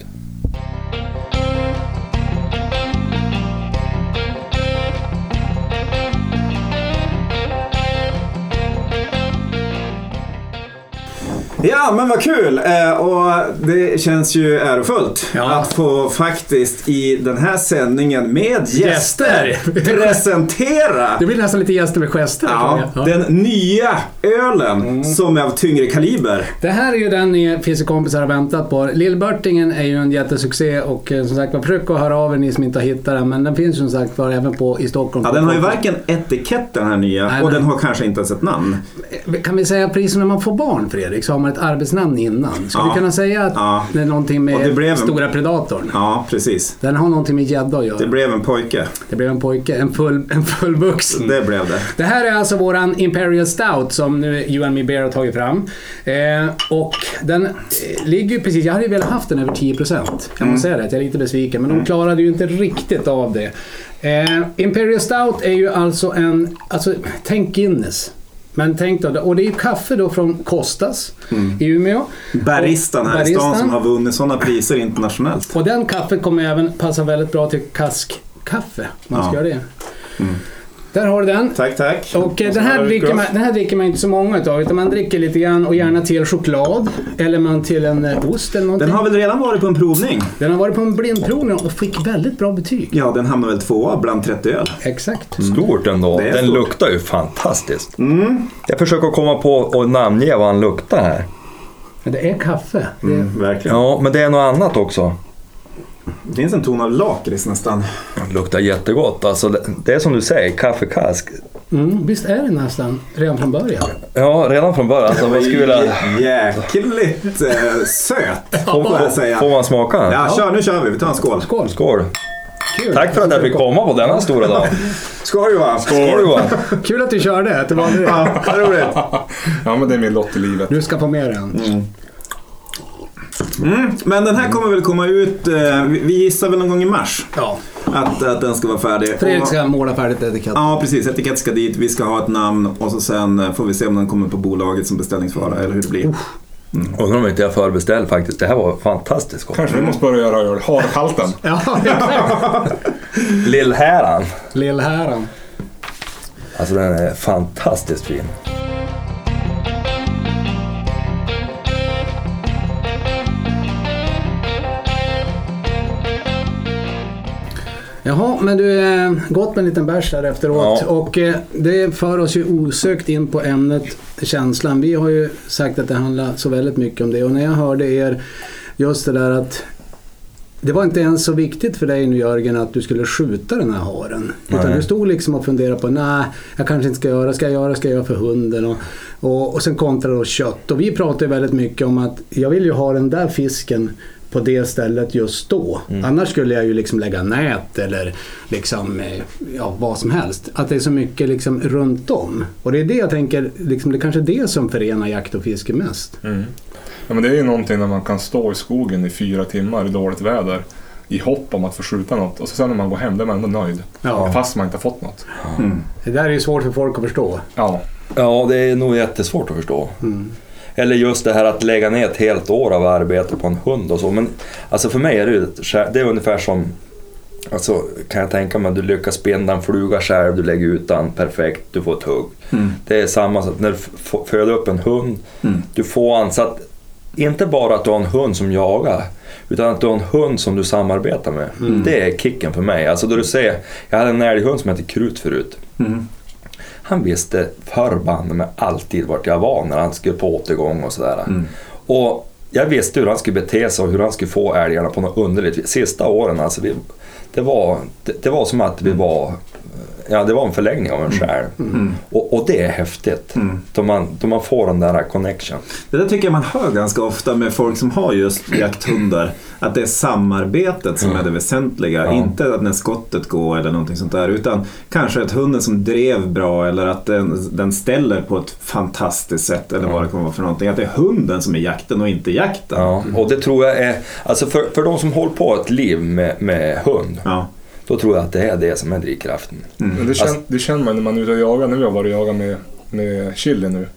Ja, men vad kul! Eh, och det känns ju ärofullt Ja. att få faktiskt i den här sändningen med gäster, Gäster. presentera Det blir nästan lite gäster med gester. ja, Ja. den nya ölen som är av tyngre kaliber. Det här är ju den ni fiskekompisar har väntat på. Lillbörtingen är ju en jättesuccé och eh, som sagt var försök att höra av er ni som inte har hittat den. Men den finns ju som sagt var även på i Stockholm. Ja, den har ju varken etikett den här nya Nej, och nej. den har kanske inte ens ett namn. Kan vi säga som när man får barn Fredrik, så har man ett arbetsnamn innan. Ska Ja. vi kunna säga att Ja. det är någonting med en- stora predatorn? Ja, precis. Den har någonting med gädda att göra. Det blev en pojke. Det blev en pojke, en, full, [LAUGHS] en fullvuxen. Det blev det. Det här är alltså våran Imperial Stout som nu You and Me Bear har tagit fram. Eh, och den eh, ligger ju precis, jag hade ju velat haft den över 10%. Jag måste säga det, jag är lite besviken. Men de klarade ju inte riktigt av det. Eh, Imperial Stout är ju alltså en, alltså tänk Guinness. Men tänk då, och det är kaffe då från Kostas i Umeå. Baristan här i stan Baristan. som har vunnit sådana priser internationellt. Och den kaffet kommer även passa väldigt bra till kaskkaffe. Man ska Ja. göra det. Där har du den. Tack, tack. Och eh, den, här dricker man, den här dricker man inte så många utav. Utan man dricker lite grann och gärna till choklad. Eller man till en eh, ost eller någonting. Den har väl redan varit på en provning? Den har varit på en blindprovning och fick väldigt bra betyg. Ja, den hamnar väl tvåa bland 30 öl. Exakt. Stort ändå. Det är Den stort. luktar ju fantastiskt. Jag försöker komma på och namnge vad han luktar här. Men det är kaffe. Det, Mm, verkligen. Ja, men det är något annat också. Det finns en ton av lakrits nästan. Det luktar jättegott. Alltså, det- är som du säger, kaffekask. mm, visst är det nästan redan från början? Ja, redan från början. Alltså, vad skulle vilja... Jäkligt eh, söt, [LAUGHS] får jag säga. Får man smaka? Ja, kör, nu kör vi. Vi tar en skål. Skål! Skål! Kul. Tack för att jag fick komma på denna stora dag. [LAUGHS] Skål Johan! Skål Johan! [LAUGHS] Kul att du körde. Att det var det. Ja, roligt. Ja, men det är min lott i livet. Du ska få med den. Mm, men den här kommer väl komma ut, eh, vi gissar väl någon gång i mars Ja. att, att den ska vara färdig. Fredrik ska måla färdigt etiketten. Ja, precis. Etikett ska dit, vi ska ha ett namn och så sen eh, får vi se om den kommer på bolaget som beställningsvara eller hur det blir. Undrar om inte jag förbeställd faktiskt. Det här var fantastiskt gott. Kanske vi måste börja göra öl. Harhalten. [LAUGHS] Ja, exakt. Lillhäran. Lillhäran. Alltså den är fantastiskt fin. Jaha, men du, eh, gott med en liten bärs där efteråt. Ja. Och eh, det för oss ju osökt in på ämnet känslan. Vi har ju sagt att det handlar så väldigt mycket om det. Och när jag hörde er, just det där att det var inte ens så viktigt för dig nu Jörgen att du skulle skjuta den här haren. Utan Nej. du stod liksom och funderade på, nej, jag kanske inte ska göra, ska jag göra, ska jag göra för hunden? Och, och, och sen kontra då kött. Och vi pratar väldigt mycket om att jag vill ju ha den där fisken på det stället just då. Annars skulle jag ju liksom lägga nät eller liksom, eh, ja, vad som helst. Att det är så mycket liksom runt om. Och det är det jag tänker, liksom, det är kanske är det som förenar jakt och fiske mest. Mm. Ja, men det är ju någonting när man kan stå i skogen i fyra timmar i dåligt väder i hopp om att få skjuta något och så sen när man går hem då är man ändå nöjd. Ja. Fast man inte har fått något. Det där är ju svårt för folk att förstå. Ja, Ja, det är nog jättesvårt att förstå. Eller just det här att lägga ner ett helt år av arbete på en hund och så. Men alltså för mig är det det är ungefär som Alltså kan jag tänka mig att du lyckas binda en fluga själv, du lägger ut den perfekt, du får ett hugg. Det är samma sak när du föder upp en hund, du får han så att inte bara att du har en hund som jagar, utan att du har en hund som du samarbetar med. Det är kicken för mig. Alltså då du ser, jag hade en älghund som hette Krut förut. Mm. Han visste förbanne med alltid vart jag var när han skulle på återgång och sådär. Och jag visste hur han skulle bete sig och hur han skulle få älgarna på något underligt. Sista åren alltså, vi, det, var, det, det var som att vi var Ja, det var en förlängning av en själv. Och, och det är häftigt. Då, man, då man får den där connection. Det där tycker jag man hör ganska ofta med folk som har just jakthundar. Att det är samarbetet som är det väsentliga. Ja. Inte att när skottet går eller någonting sånt där. Utan kanske att hunden som drev bra eller att den, den ställer på ett fantastiskt sätt. Eller vad det kommer vara för någonting. Att det är hunden som är jakten och inte jakten. Ja, och det tror jag är, alltså för, för de som håller på ett liv med, med hund, Ja. Då tror jag att det är det som är drivkraften. men det, känner, Alltså- det känner man när man är ute och jagar. Nu har jag varit och jagat med, med chili nu.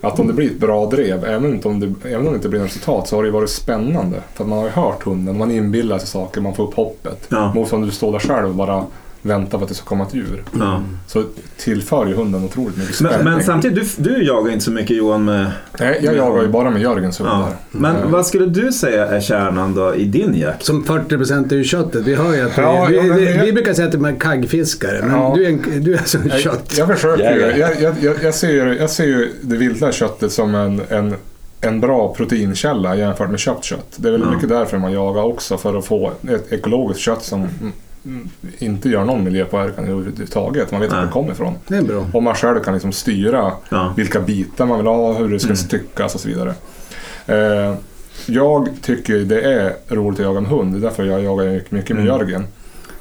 Att om det blir ett bra drev, även, om det, även om det inte blir något resultat, så har det varit spännande. För att man har ju hört hunden, man inbillar sig saker, man får upp hoppet. Ja. Mot om du står där själv och bara väntar på att det ska komma ett djur. Ja. Så tillför ju hunden otroligt mycket Men, spänning. men samtidigt, du, du jagar inte så mycket Johan med... Nej, jag jagar ju bara med Jörgens hundar. Ja. Men Eh, vad skulle du säga är kärnan då i din jakt? Som 40% är ju köttet. Vi hör ju att Ja, vi, ja, men vi, jag- vi brukar säga att de är kaggfiskare. Men Ja. du är, en, du är alltså en Jag, kött. jag försöker ju. Jag, jag, jag, jag, ser, ju- jag ser ju det vilda köttet som en, en, en bra proteinkälla jämfört med köpt kött. Det är väl Ja. mycket därför man jagar också, för att få ett ekologiskt kött som mm, mm, inte gör någon miljöpåverkan överhuvudtaget. Man vet var det kommer ifrån. Det är bra. Och man själv kan liksom styra Ja. vilka bitar man vill ha, hur det ska Mm. styckas och så vidare. Eh, jag tycker det är roligt att jaga med hund. Det är därför jag jagar mycket- mycket med Mm. Jörgen.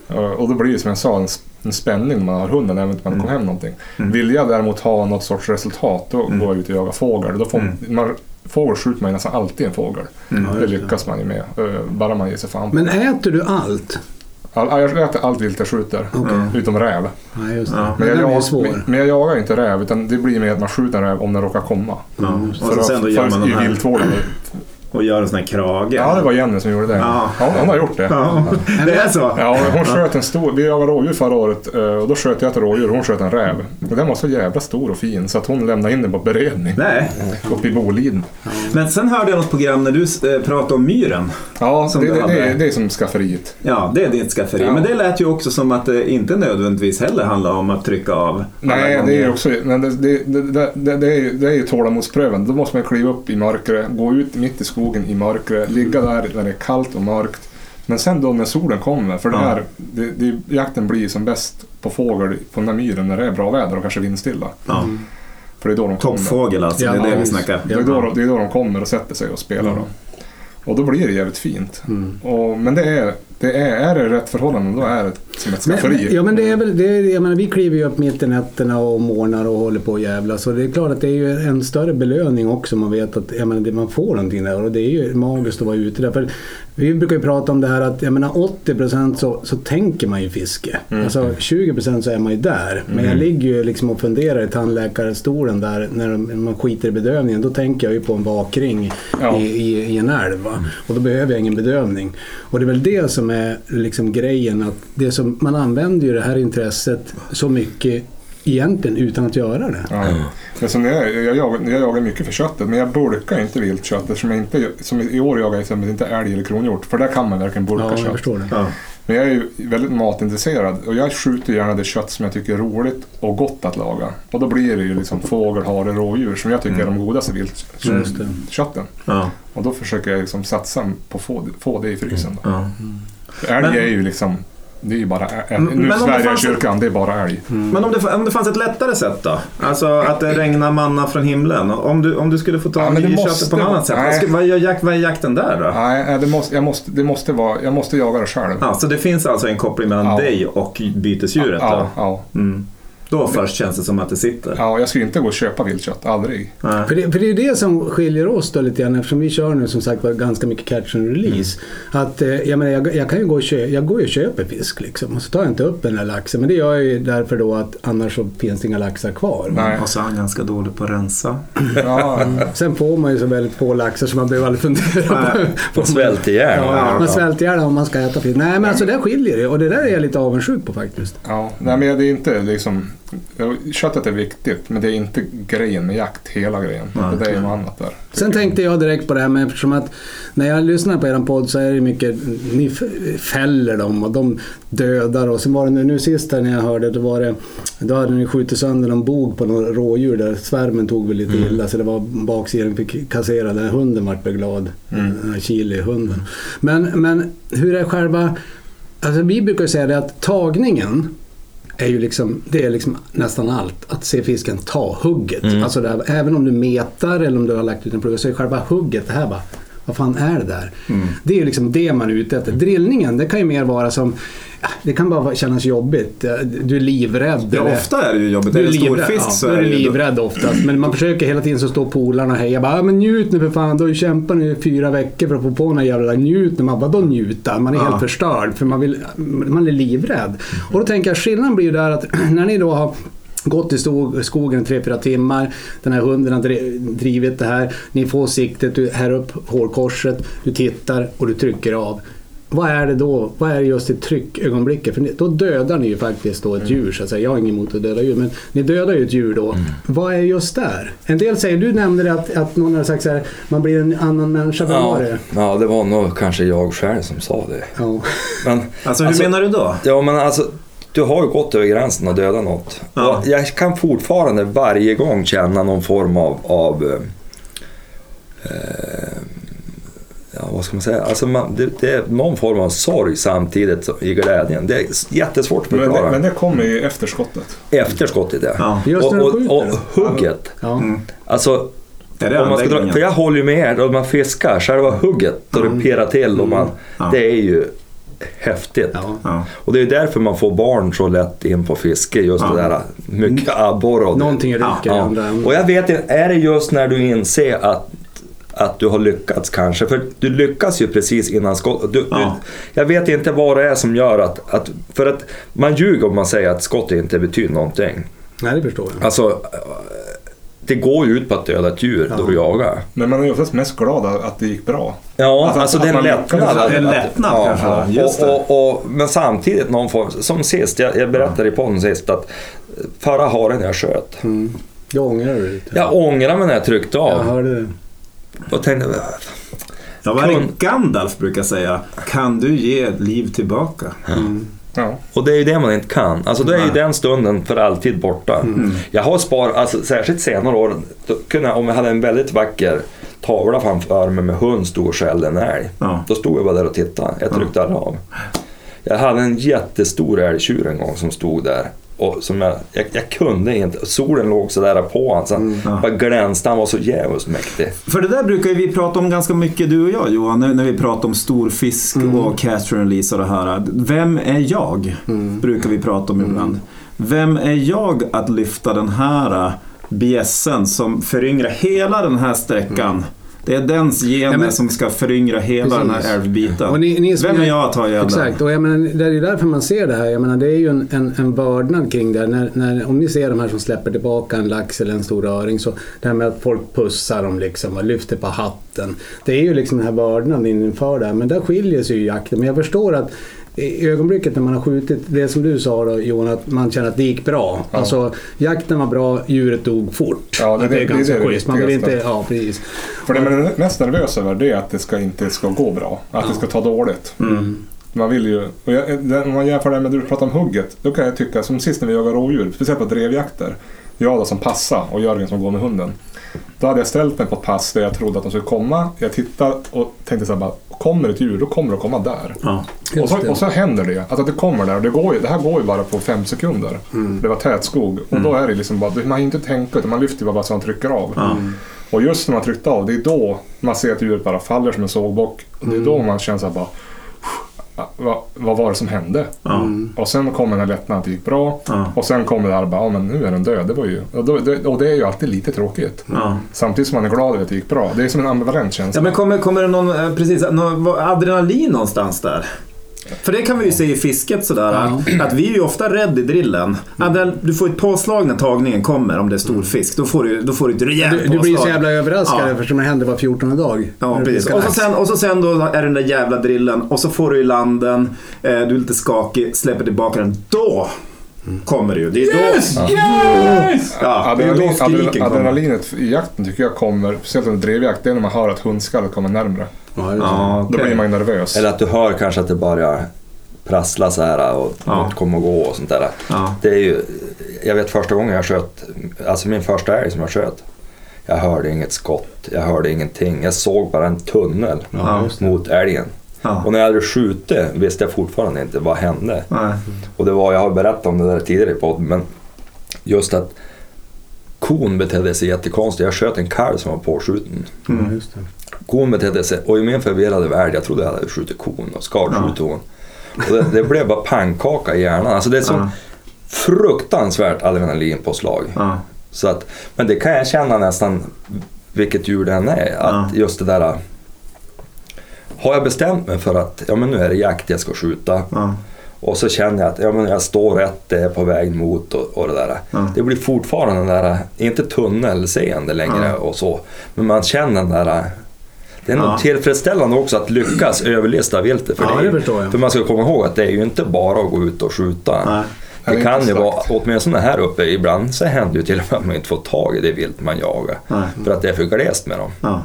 Eh, och då blir det som jag sa en, en spänning när man har hunden även om man kommer hem någonting. Vill jag däremot ha något sorts resultat då går jag ut och jagar fågel. Då får man, fågel skjuter man ju nästan alltid en fågel. det lyckas man ju med. eh, bara man ger sig fan på Men äter du allt? All, jag äter allt vilt jag skjuter. Okej. Utom räv. Nej, just det. Ja. Men jag, den jag, men, men jag jagar inte räv utan det blir mer att man skjuter en räv om den råkar komma. Ja. Och För så sen då gör för man de i här viltvården. Och gör en sån här krage. Ja, det var Jenny som gjorde det. Ja. Ja, hon har gjort det. Ja, [LAUGHS] det är så. Ja, hon sköt en stor... Vi jagade rådjur förra året eh, och då sköt jag ett rådjur och hon sköt en räv. Och den var så jävla stor och fin så att hon lämnade in den på beredning. Nej. Uppe i Boliden. Men sen hörde jag något program när du eh, pratade om myren. Ja, det, det, det, är- det är som skafferiet. Ja, det är ditt skafferi. Ja. Men det lät ju också som att det inte nödvändigtvis heller handlar om att trycka av. Nej, det är också... Men det, det, det, det, är ju, det är ju tålamodspröven. Då måste man kliva upp i mörkret, gå ut mitt i skogen i mörkret, ligga där när det är kallt och mörkt. Men sen då när solen kommer, för det Ja. här, det, det, jakten blir som bäst på fågel på den här myren när det är bra väder och kanske vindstilla. Ja. För det är då de kommer. Toppfågel alltså, det är Ja, det vi snackar. Det är, då, de- det är då de kommer och sätter sig och spelar. Då. Och då blir det jävligt fint. Och, men det är, det är, är det rätt förhållanden då är det som ett skafferi. ja men det är väl, det är, jag menar, vi kliver ju upp mitt i nätterna och morgnar och håller på och jävla så det är klart att det är ju en större belöning också. Man vet att jag menar, det, man får någonting där och det är ju magiskt att vara ute där. För vi brukar ju prata om det här att jag menar 80% så, så tänker man ju fiske. Alltså 20% så är man ju där. Men jag ligger ju liksom och funderar i tandläkarstolen där när de- man skiter i bedövningen. Då tänker jag ju på en vakring Ja. i, i, i en älv. Va? Och då behöver jag ingen bedövning. Och det är väl det som är liksom grejen. att det som, Man använder ju det här intresset så mycket egentligen utan att göra det. Ja. Men när jag, jag, jagar, jag jagar mycket för köttet, men jag bulkar inte viltkött eftersom jag inte, som i år jagar jag exempelvis inte älg eller kronhjort, för där kan man verkligen bulka Ja, jag kött. förstår det. Ja. Men jag är ju väldigt matintresserad och jag skjuter gärna det kött som jag tycker är roligt och gott att laga. Och då blir det ju liksom fågel, hare, rådjur som jag tycker är de godaste Just det. viltkötten. Ja. Och då försöker jag liksom satsa på att få, få det i frysen. Då. Ja. Älg Men- är ju liksom, det är ju bara älg. Mm, Nu om det Sverige fanns ett- kyrkan, det är bara älg. Men om det, om det fanns ett lättare sätt då? Alltså att det regnar manna från himlen. Om du, om du skulle få ta Ja, måste köttet på något annat sätt. nej. Vad, ska, vad, gör jakt, vad är jakten där då? Nej, nej, det måste, jag, måste, det måste vara, jag måste jaga det själv. Ja, så det finns alltså en koppling mellan Ja. dig och bytesdjuret Ja, då? ja, Mm. Då först känns det som att det sitter. ja, jag skulle inte gå och köpa viltkött, aldrig. Nej. För det, för det är ju det som skiljer oss då lite grann eftersom vi kör nu som sagt var ganska mycket catch and release. Att, eh, jag, menar, jag, jag kan ju gå och köpa, jag går och köper fisk liksom och så tar jag inte upp den där laxen. Men det gör jag ju därför då att annars så finns det inga laxar kvar. Nej. Och så är han ganska dålig på att rensa. Ja, Sen får man ju så väldigt få laxar så man behöver aldrig fundera Nej. på... Man svälter ihjäl. Ja, man svälter ihjäl om man ska äta fisk. Nej men alltså där skiljer det och det där är jag lite avundsjuk på faktiskt. ja. Nej, men det är inte liksom... Köttet är viktigt, men det är inte grejen med jakt, hela grejen. Nej. Det är något annat där. Sen tänkte jag direkt på det här med eftersom att när jag lyssnar på er podd så är det mycket, ni fäller dem och de dödar och sen var det nu, nu sist här när jag hörde då var det, då hade ni skjutit sönder någon bog på någon rådjur där svärmen tog väl lite illa så det var baksidan fick kassera den hunden vart glad, den här chili-hunden. Men, men hur är själva, alltså vi brukar säga det att tagningen är ju liksom, det är liksom nästan allt. Att se fisken ta hugget. Alltså det här, även om du metar eller om du har lagt ut en plugga så är själva hugget det här bara, vad fan är det där? Det är ju liksom det man är ute efter. Drillningen, det kan ju mer vara som, det kan bara kännas jobbigt. Du är livrädd. Ja, eller- ofta är det ju jobbigt. du Är är det stor fisk ja, så då är är du ju... livrädd oftast. Men man försöker hela tiden så står polarna och hejar. Bara, "Ja, men njut nu för fan, du har ju kämpat nu i fyra veckor för att få på här jävla njut nu. Man bara, vadå njuta? Man är Ja. helt förstörd för man, vill, man är livrädd. Och då tänker jag, skillnaden blir ju där att [CLEARS THROAT] när ni då har gått i skogen i tre, fyra timmar. Den här hunden har dri- drivit det här. Ni får siktet, du här upp hårkorset, du tittar och du trycker av. Vad är det då? Vad är just i tryckögonblicket? För då dödar ni ju faktiskt då ett djur så att säga. Jag har inget emot att döda djur men ni dödar ju ett djur då. Vad är just där? En del säger, du nämnde det att, att någon har sagt så här, man blir en annan människa. Var Ja, det? ja, det var nog kanske jag själv som sa det. Ja. Men, Alltså hur menar du då? Ja, men alltså, du har ju gått över gränsen och dödat något. Ja. Och jag kan fortfarande varje gång känna någon form av, av eh, eh, ja, vad ska man säga? Alltså man, det, det är någon form av sorg samtidigt som- i glädjen. Det är jättesvårt att Men det, förklara. men det kommer ju i efterskottet. Efterskottet, ja. Ja. Just Och, och, och hugget. Ja. Mm. Alltså, Är det Om man ska dra, för jag håller ju med er, man fiskar, själva hugget, då det pirrar till och man, Ja. det är ju häftigt. Ja. Ja. Och det är därför man får barn så lätt in på fiske, just Ja. det där mycket abborre. och Någonting rycker i Ja. andra. Och jag vet inte, är det just när du inser att, att du har lyckats kanske? För du lyckas ju precis innan skott. Du, Ja. du, jag vet inte vad det är som gör att, att... För att man ljuger om man säger att skott inte betyder någonting. Nej, det förstår jag. Alltså, det går ju ut på att döda ett djur då Ja. du jagar. Men man är ju oftast mest glad att det gick bra. Ja, Alltså, alltså, att det är en lättnad. lyckas. att- En att- lättnad kanske, just det. och, och, och, Men samtidigt någon form, som sist, jag, jag berättade i podden sist att förra haren jag sköt, Mm. Det ångrar du lite. jag ångrar mig när jag tryckte Jag av. hörde det. Och tänkte, Ja, vad är det Gandalf brukar säga? Kan du ge liv tillbaka? Mm. Ja. och det är ju det man inte kan. Alltså då är ju den stunden för alltid borta. Mm. Jag har sparat, alltså, särskilt senare år, då kunde jag, om jag hade en väldigt vacker tavla framför mig med hund stod och skällde en älg. Ja. Då stod jag bara där och tittade. Jag tryckte aldrig av. Jag hade en jättestor älgtjur en gång som stod där. Och som jag, jag, jag kunde inte. Solen låg så där på honom. Så han Ja. bara glänste. Han var så jävligt mäktig. För det där brukar vi prata om ganska mycket du och jag Johan, när, när vi pratar om storfisk och catch and release och det här. Vem är jag? Brukar vi prata om ibland. Vem är jag att lyfta den här bjässen som föryngrar hela den här sträckan? Det är dens gener men- som ska föryngra hela den Precis. här älvbiten. Och ni- ni Vem är jag att ta ihjäl den? Exakt, och jag menar, det är ju därför man ser det här. Jag menar, det är ju en, en, en vördnad kring det. här. När, när, om ni ser de här som släpper tillbaka en lax eller en stor öring, så det här med att folk pussar dem liksom och lyfter på hatten. Det är ju liksom den här vördnaden inför det här. Men där skiljer sig ju jakten. Men jag förstår att i ögonblicket när man har skjutit, det som du sa då Johan, att man känner att det gick bra. Ja. Alltså jakten var bra, djuret dog fort. Ja, det- det är det- det är ganska det schysst. Man vill inte, ja precis. För det man är mest nervös över det är att det ska inte ska gå bra. Att det ska ta dåligt. Mm. Man vill ju, och jag, om man jämför det med det du pratade om hugget. Då kan jag tycka, som sist när vi jagade rådjur, speciellt på drevjakter. Jag då som passa och Jörgen som går med hunden. Då hade jag ställt mig på ett pass där jag trodde att de skulle komma. Jag tittade och tänkte så här bara, kommer ett djur, då kommer det att komma där. Ja. Och så, och så händer det. Alltså att det kommer där. Och det, går ju, det här går ju bara på fem sekunder. Mm. Det var tät skog. Och då är det liksom bara, man hinner inte tänka utan man lyfter bara så man trycker av. Ja. Och just när man tryckte av, det är då man ser att djuret bara faller som en sågbock. Och det är då man känner så här bara, "Ah, vad, vad var det som hände? Mm. Och sen kom den här lättnaden att det gick bra. Ja. Och sen kommer det här bara, ja men nu är den död. Det var ju, och, då, det, och det är ju alltid lite tråkigt. Ja. Samtidigt som man är glad över att det gick bra. Det är som en ambivalent känsla. Ja, men kommer, kommer det någon, eh, precis, någon adrenalin någonstans där? För det kan vi ju se i fisket sådär, att, att vi är ju ofta rädda i drillen. Du får ett påslag när tagningen kommer om det är stor fisk. Då får du, då får du ett rejält Du, du blir så jävla överraskad Ja. eftersom det händer var 14 dag. Ja, precis. Och så, sen, och så sen då är den där jävla drillen och så får du i landen, eh, du är lite skakig, släpper tillbaka den. Då kommer det ju. Det är då, Yes! ja, det är då Adrenalin, skriken kommer. adrenalinet i jakten tycker jag kommer, speciellt under drevjakt, det är när man hör att hundskallet kommer närmre. Ja, det. Ja, Då okej. blir man ju nervös. Eller att du hör kanske att det börjar prassla så här och Ja. något kommer att gå och sånt där. Ja. Det är ju, jag vet första gången jag sköt, alltså min första älg som jag sköt. Jag hörde inget skott, jag hörde ingenting. Jag såg bara en tunnel mot älgen. Ja. Och när jag hade skjutit visste jag fortfarande inte vad hände. Nej. Och det var, jag har berättat om det där tidigare i podden, men just att kon betedde sig jättekonstigt. Jag sköt en kalv som var påskjuten. Ja, det. Kon betedde sig, och i min förvirrade värld, jag trodde jag hade skjutit kon och skadskjutit hon. Och det, det blev bara pannkaka i hjärnan. Alltså det är så Ja. fruktansvärt adrenalinpåslag. Ja. Så att, men det kan jag känna nästan vilket djur det än är. Att Ja. just det där... Har jag bestämt mig för att ja, men nu är det jakt jag ska skjuta Ja. och så känner jag att ja, men jag står rätt, det är på väg mot och, och det där. Ja. Det blir fortfarande den där, inte tunnelseende längre Ja. och så, men man känner den där det är nog Ja. tillfredsställande också att lyckas överlista viltet. För, Ja, det, ju- det för man ska komma ihåg att det är ju inte bara att gå ut och skjuta. Nej. Det Det kan ju vara, slakt. åtminstone här uppe, ibland så händer ju till och med att man inte får tag i det vilt man jagar. Nej. För att det är för glest med dem. Ja.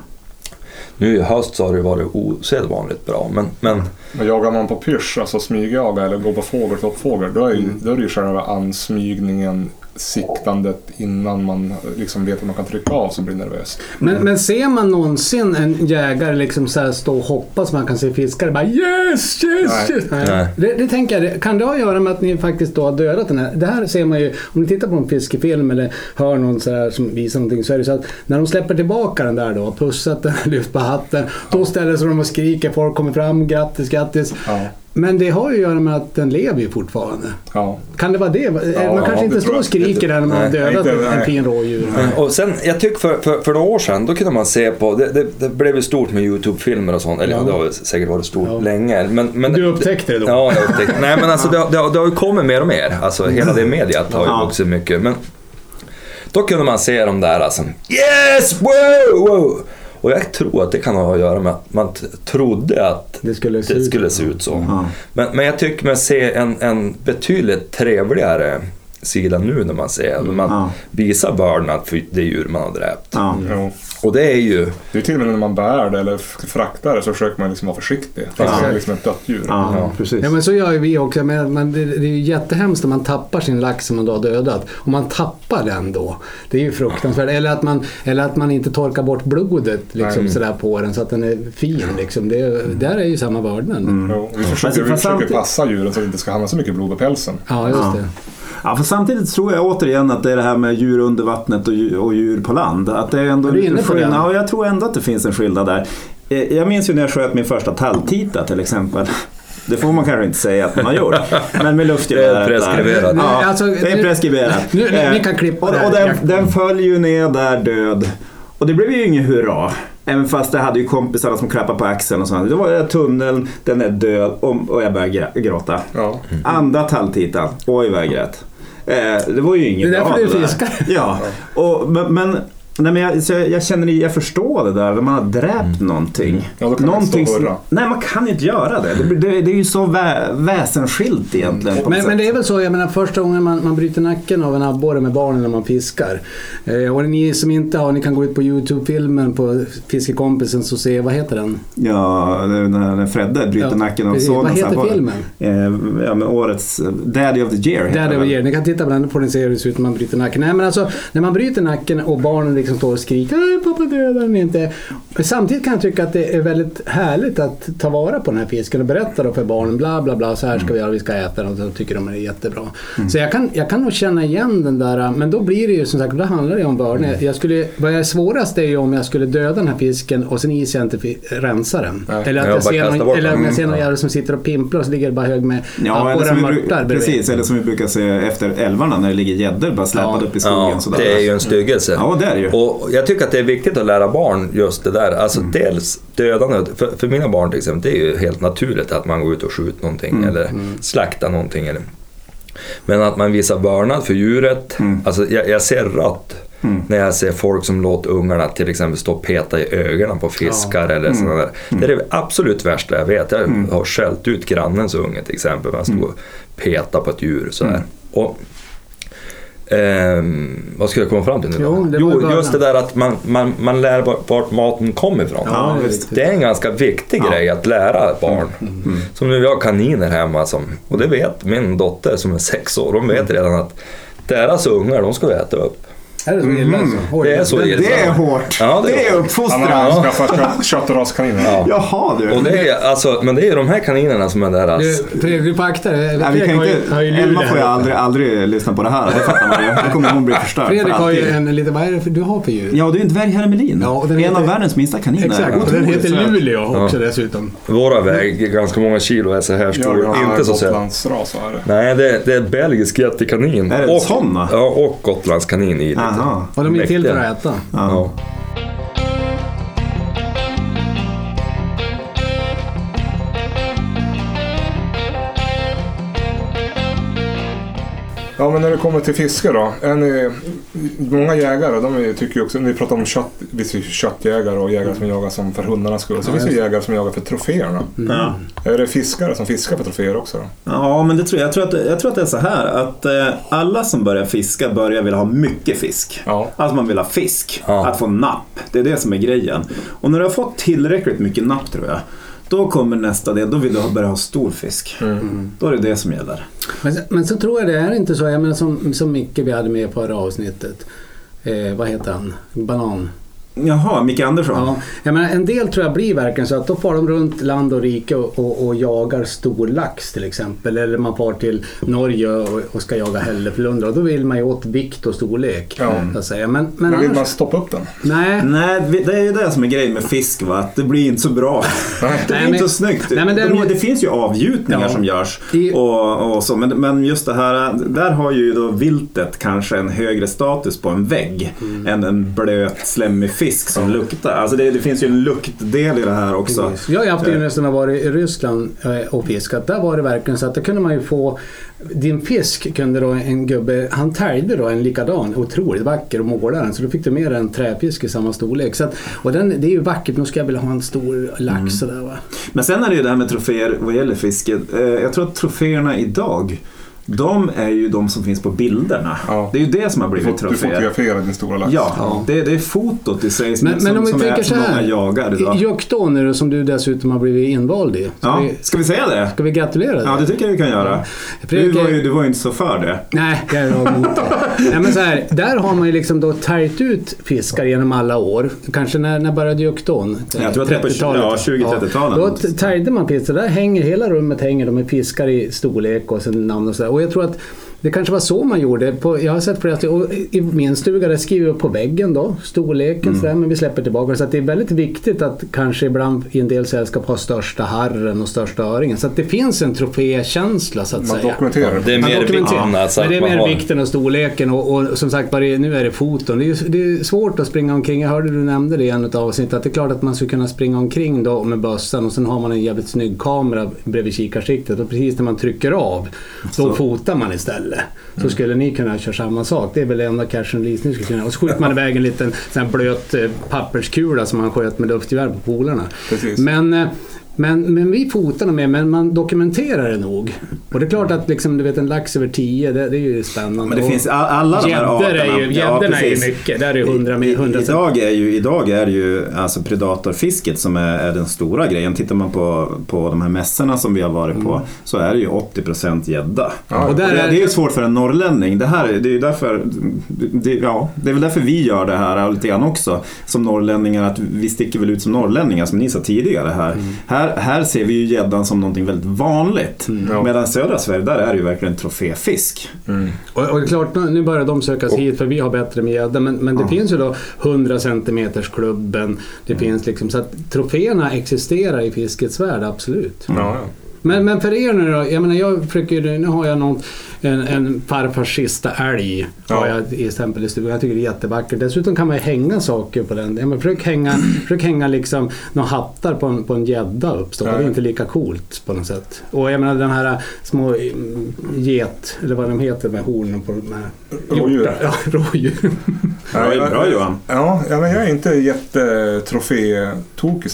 Nu i höst så har det varit osedvanligt bra, men, men Men jagar man på pysch, alltså smygjaga eller går på fågel, toppfågel, då är, ju, Mm. då är det ju själva ansmygningen siktandet innan man liksom vet att man kan trycka av så blir nervös. Men, men ser man någonsin en jägare liksom så här stå och hoppa så man kan se fiskar bara yes, yes, Nej. yes. Nej. Det, det tänker jag, kan det ha att göra med att ni faktiskt då har dödat den här? Det här ser man ju, om ni tittar på en fiskefilm eller hör någon så här som visar någonting så är det så att när de släpper tillbaka den där då, pussat den, [LAUGHS] lyft på hatten, då ställer sig de och skriker, folk kommer fram, grattis, grattis. Ja. Men det har ju att göra med att den lever ju fortfarande. Ja. Kan det vara det? man kanske det inte står och skriker där när man har dödat inte- en fin rådjur. Och sen, jag tycker för, för, för några år sedan, då kunde man se på, det, det, det blev ju stort med YouTube-filmer och sånt, eller ja. Ja. det har säkert varit stort Ja. länge. Men, men, Du upptäckte det då? Ja, jag upptäckte Nej men alltså det, har- det, det har ju kommit mer och mer. Alltså hela det mediet har ju Ja. vuxit mycket. Men då kunde man se de där alltså, Yes! Wow! wow! Och jag tror att det kan ha att göra med att man trodde att Det skulle se det ut skulle så. se ut så. Ja. Men, men jag tycker mig se en, en betydligt trevligare sida nu när man ser när man Ja. visar vördnad för det djur man har dräpt. Ja. Jo. Och det är ju... Det är till och med när man bär det eller fraktar det så försöker man liksom vara försiktig. Fast Ja. det är liksom ett dött djur. Ja, Ja. precis. Ja men så gör ju vi också. Men, men det, det är ju jättehemskt när man tappar sin lax som man då har dödat. Om man tappar den då. Det är ju fruktansvärt. Eller att man, eller att man inte torkar bort blodet liksom, Nej. sådär på den så att den är fin. Liksom. Det, är- där är ju samma vördnad. Mm. Vi försöker, vi försöker passa djuren så att det inte ska hamna så mycket blod på pälsen. Ja, just Ja. det. Ja, för samtidigt tror jag återigen att det är det här med djur under vattnet och djur, och djur på land. Att det är ändå Är du inne på skillnad. Ja, jag tror ändå att det finns en skillnad där. Eh, Jag minns ju när jag sköt min första talltita till exempel. Det får man kanske inte säga att man har gjort. [LAUGHS] Men med luftgeväret. Det är preskriberat. Ja, alltså, det är preskriberat. Nu, nu, Eh, ni kan klippa Och, och den, den föll ju ner där död. Och det blev ju ingen hurra. Även fast jag hade ju kompisarna som klappade på axeln och sånt. Det var ju tunneln, den är död och jag började gråta. Ja. Andra talltitan, oj vad jag grät. Eh, det var ju inget Det är bra därför du där. fiskar. Ja, och, men, men, nej, men jag, så jag, jag känner, jag förstår det där när man har dräpt någonting. Ja, då kan man inte stå någonting och som-. Nej, man kan inte göra det. Det, det, det är ju så vä, väsensskilt egentligen. något Men, men det är väl så, jag menar första gången man, man bryter nacken av en abborre med barnen när man fiskar. Eh, och ni som inte har, ni kan gå ut på YouTube-filmen på Fiskekompisen så se, vad heter den? Ja, det är när Fredde bryter Ja, nacken av precis. sonen. Vad så heter filmen? Eh, ja, men årets Daddy of the Year Där det den. ger. Ni kan titta på den, får ni se hur det ser ut när man bryter nacken. Nej men alltså, när man bryter nacken och barnen liksom står och skriker "Nej, pappa dödar den inte. Men samtidigt kan jag tycka att det är väldigt härligt att ta vara på den här fisken och berätta då för barnen bla bla bla, så här ska vi göra, vi ska äta den och så tycker de är jättebra. Så jag kan, jag kan nog känna igen den där, men då blir det ju som sagt, då handlar det ju om vördnad. Jag skulle, vad är svårast är ju om jag skulle döda den här fisken och sen isar jag inte rensa den. Nej. Eller, att Ja, jag bara ser någon, eller om jag ser någon Mm. jävel som sitter och pimplar och så ligger det bara hög med Ja, eller som, bredvid. precis, eller som vi brukar se efter älvarna när det ligger gäddor bara släpade Ja. upp i skogen. Ja, sådär. det är ju en styggelse. Ja, det är det ju. Och jag tycker att det är viktigt att lära barn just det där. Alltså dels dödandet. För, för mina barn till exempel, det är ju helt naturligt att man går ut och skjuter någonting eller slaktar någonting. Eller. Men att man visar vördnad för djuret. Mm. Alltså jag, jag ser rött Mm. när jag ser folk som låter ungarna till exempel stå och peta i ögonen på fiskar eller sådana där. Det är det absolut värsta jag vet. Jag Mm. har skällt ut grannens unge till exempel. Man stod och petade på ett djur sådär. Mm. Och, ehm, vad ska jag komma fram till nu? Jo, det jo just det där att man, man, man lär vart, maten kommer ifrån. Ja, det är en ganska viktig Ja. grej att lära barn. Mm. Som nu, vi har kaniner hemma som, och det vet min dotter som är sex år, de vet redan att deras ungar, de ska vi äta upp. Är det så illa alltså? Oj, Det är så illa. Det är hårt. Ja, det är det är hårt. Han uppfostran. har skaffat kött, köttraskaniner. Ja. Jaha du. Och det är, alltså, men det är de här kaninerna som är deras... Du, Fredrik, du får akta dig. Nej, Elma luren får ju aldrig, aldrig lyssna på det här. Det fattar man ju. Då kommer hon bli förstörd för Fredrik har ju en liten, vad är det för, du har för djur? Ja, det är ju en dvärghermelin. Ja, en heter- av världens minsta kaniner. Exakt, och den heter. Luleå också dessutom. Våra väger ganska många kilo, är så här stor. Inte så. Gotlandsras var det. Nej, det, det är belgisk jättekanin. Är det och, såna? Ja, och gotlandskanin i lite. Aha. Och de är till för att äta. Ja. Ja, men när det kommer till fiske då. Ni, många jägare, de tycker ju också, ni pratar om kött, ju köttjägare och jägare som jagar som för hundarnas skull. Så Ja, finns det jägare som jagar för troféerna. Ja. Är det fiskare som fiskar för troféer också då? Ja, men det tror jag. Jag tror, att, jag tror att det är så här att eh, alla som börjar fiska börjar vilja ha mycket fisk. Ja. Alltså man vill ha fisk, Ja. att få napp. Det är det som är grejen. Och när du har fått tillräckligt mycket napp tror jag, Då kommer nästa del, då vill du börja ha stor fisk. Mm. Då är det det som gäller. Men, men så tror jag det är inte så, jag menar som, som Micke vi hade med i förra avsnittet. Eh, vad heter han? Banan. Jaha, Micke Andersson. Ja, jag menar, en del tror jag blir verkligen så att då far de runt land och rike och, och, och jagar stor lax till exempel. Eller man far till Norge och, och ska jaga hälleflundra. Och då vill man ju åt vikt och storlek. Ja. Så att säga. Men, men, Men vill man annars, stoppa upp den? Nej. Nej, det är ju det som är grejen med fisk va, att det blir inte så bra. [LAUGHS] Det blir Nej, inte men- så snyggt. Nej, men det, däremot- det finns ju avgjutningar Ja. som görs. I- Och, och så, men, men just det här, där har ju då viltet kanske en högre status på en vägg Mm. än en blöt slemmig fisk som luktar. Alltså det, det finns ju en luktdel i det här också. Precis. Jag har haft yngre som har varit i Ryssland eh, och fiskat. Där var det verkligen så att där kunde man ju få din fisk kunde då en gubbe, han täljde då en likadan, otroligt vacker och målade den. Så då fick du med en träfisk i samma storlek. Så att, och den, det är ju vackert, nu ska jag vilja ha en stor lax sådär va. Men sen är det ju det här med troféer vad gäller fisket. Eh, Jag tror att troféerna idag, de är ju de som finns på bilderna. Ja. Det är ju det som har blivit fot- du troféer. fotograferar din stora lax. Ja, Ja. Det, det är fotot i sig som, Men, som, men om vi som, tänker är, så som många här. jagar idag. Jokton är det som du dessutom har blivit invald i. Ska, Ja, vi, ska vi säga det? ska vi gratulera dig? Ja, det tycker jag vi kan göra. Du Fredrik, var ju, du var ju inte så för det. Nej, jag är emot det. Nej, men så här, där har man ju liksom då täljt ut fiskar genom alla år. Kanske när, när började Jukton? Jag tror att det är på 30-talet. ja, 20-30-talet. Då t- täljde man fiskar. Där hänger, hela rummet hänger de med fiskar i storlek och sen namn och sådär. Och jag tror att det kanske var så man gjorde. På, jag har sett flera och I min stuga där skriver jag på väggen då, storleken Mm. sådär, men vi släpper tillbaka. Så att det är väldigt viktigt att kanske ibland i en del sällskap ha största harren och största öringen. Så att det finns en trofékänsla så att Man säga. dokumenterar det. Är Man mer dokumenterar. vikten alltså Men det är mer har... vikten och storleken och, och som sagt bara, nu är det foton. Det är, det är svårt att springa omkring. Jag hörde du nämnde det i en av avsnitten att det är klart att man skulle kunna springa omkring då med bössan och sen har man en jävligt snygg kamera bredvid kikarsiktet och precis när man trycker av då fotar man istället. Så skulle ni kunna köra samma sak. Det är väl det enda cash and release ni skulle kunna Och så skjuter man iväg en liten sån blöt eh, papperskula som man sköt med luftgevär på polarna. Precis. Men, eh, men, men vi fotar dem med, men man dokumenterar det nog. Och det är klart att liksom, du vet en lax över 10, det, det är ju spännande. Men det Och finns all, alla de här arterna. är ju, Ja, är ju mycket. Där är ju 100 I, 100 idag, är ju, idag är det ju alltså predatorfisket som är, är den stora grejen. Tittar man på, på de här mässorna som vi har varit på så är det ju 80% gädda. Ja, Och Och där det, är, det är ju svårt för en norrlänning. Det, här, det, är ju därför, det, ja, det är väl därför vi gör det här lite grann också. Som norrlänningar, att vi sticker väl ut som norrlänningar som ni sa tidigare här. Här, här ser vi ju gäddan som någonting väldigt vanligt. Ja. Medan södra Sverige, där är det ju verkligen troféfisk. Mm. och, och det är klart, nu nu börjar de söka sig hit för vi har bättre med gädda. Men, men det finns ju då 100 cm klubben. Det finns liksom, så att troféerna existerar i fiskets värld, absolut. Ja, ja. Men, men för er nu då? Jag menar, jag försöker, nu har jag någon, en, en farfars sista älg. Har Ja. jag till exempel i stugan. Jag tycker det är jättevackert. Dessutom kan man ju hänga saker på den. Ja, men försök hänga, försök hänga liksom några hattar på en, på en gädda uppstoppad. Ja. Det är inte lika coolt på något sätt. Och jag menar den här små mm, get, eller vad de heter med hornen på de här Rådjur. Ja, [LAUGHS] rådjur. Bra, jag- bra Johan. Ja, ja, men jag är inte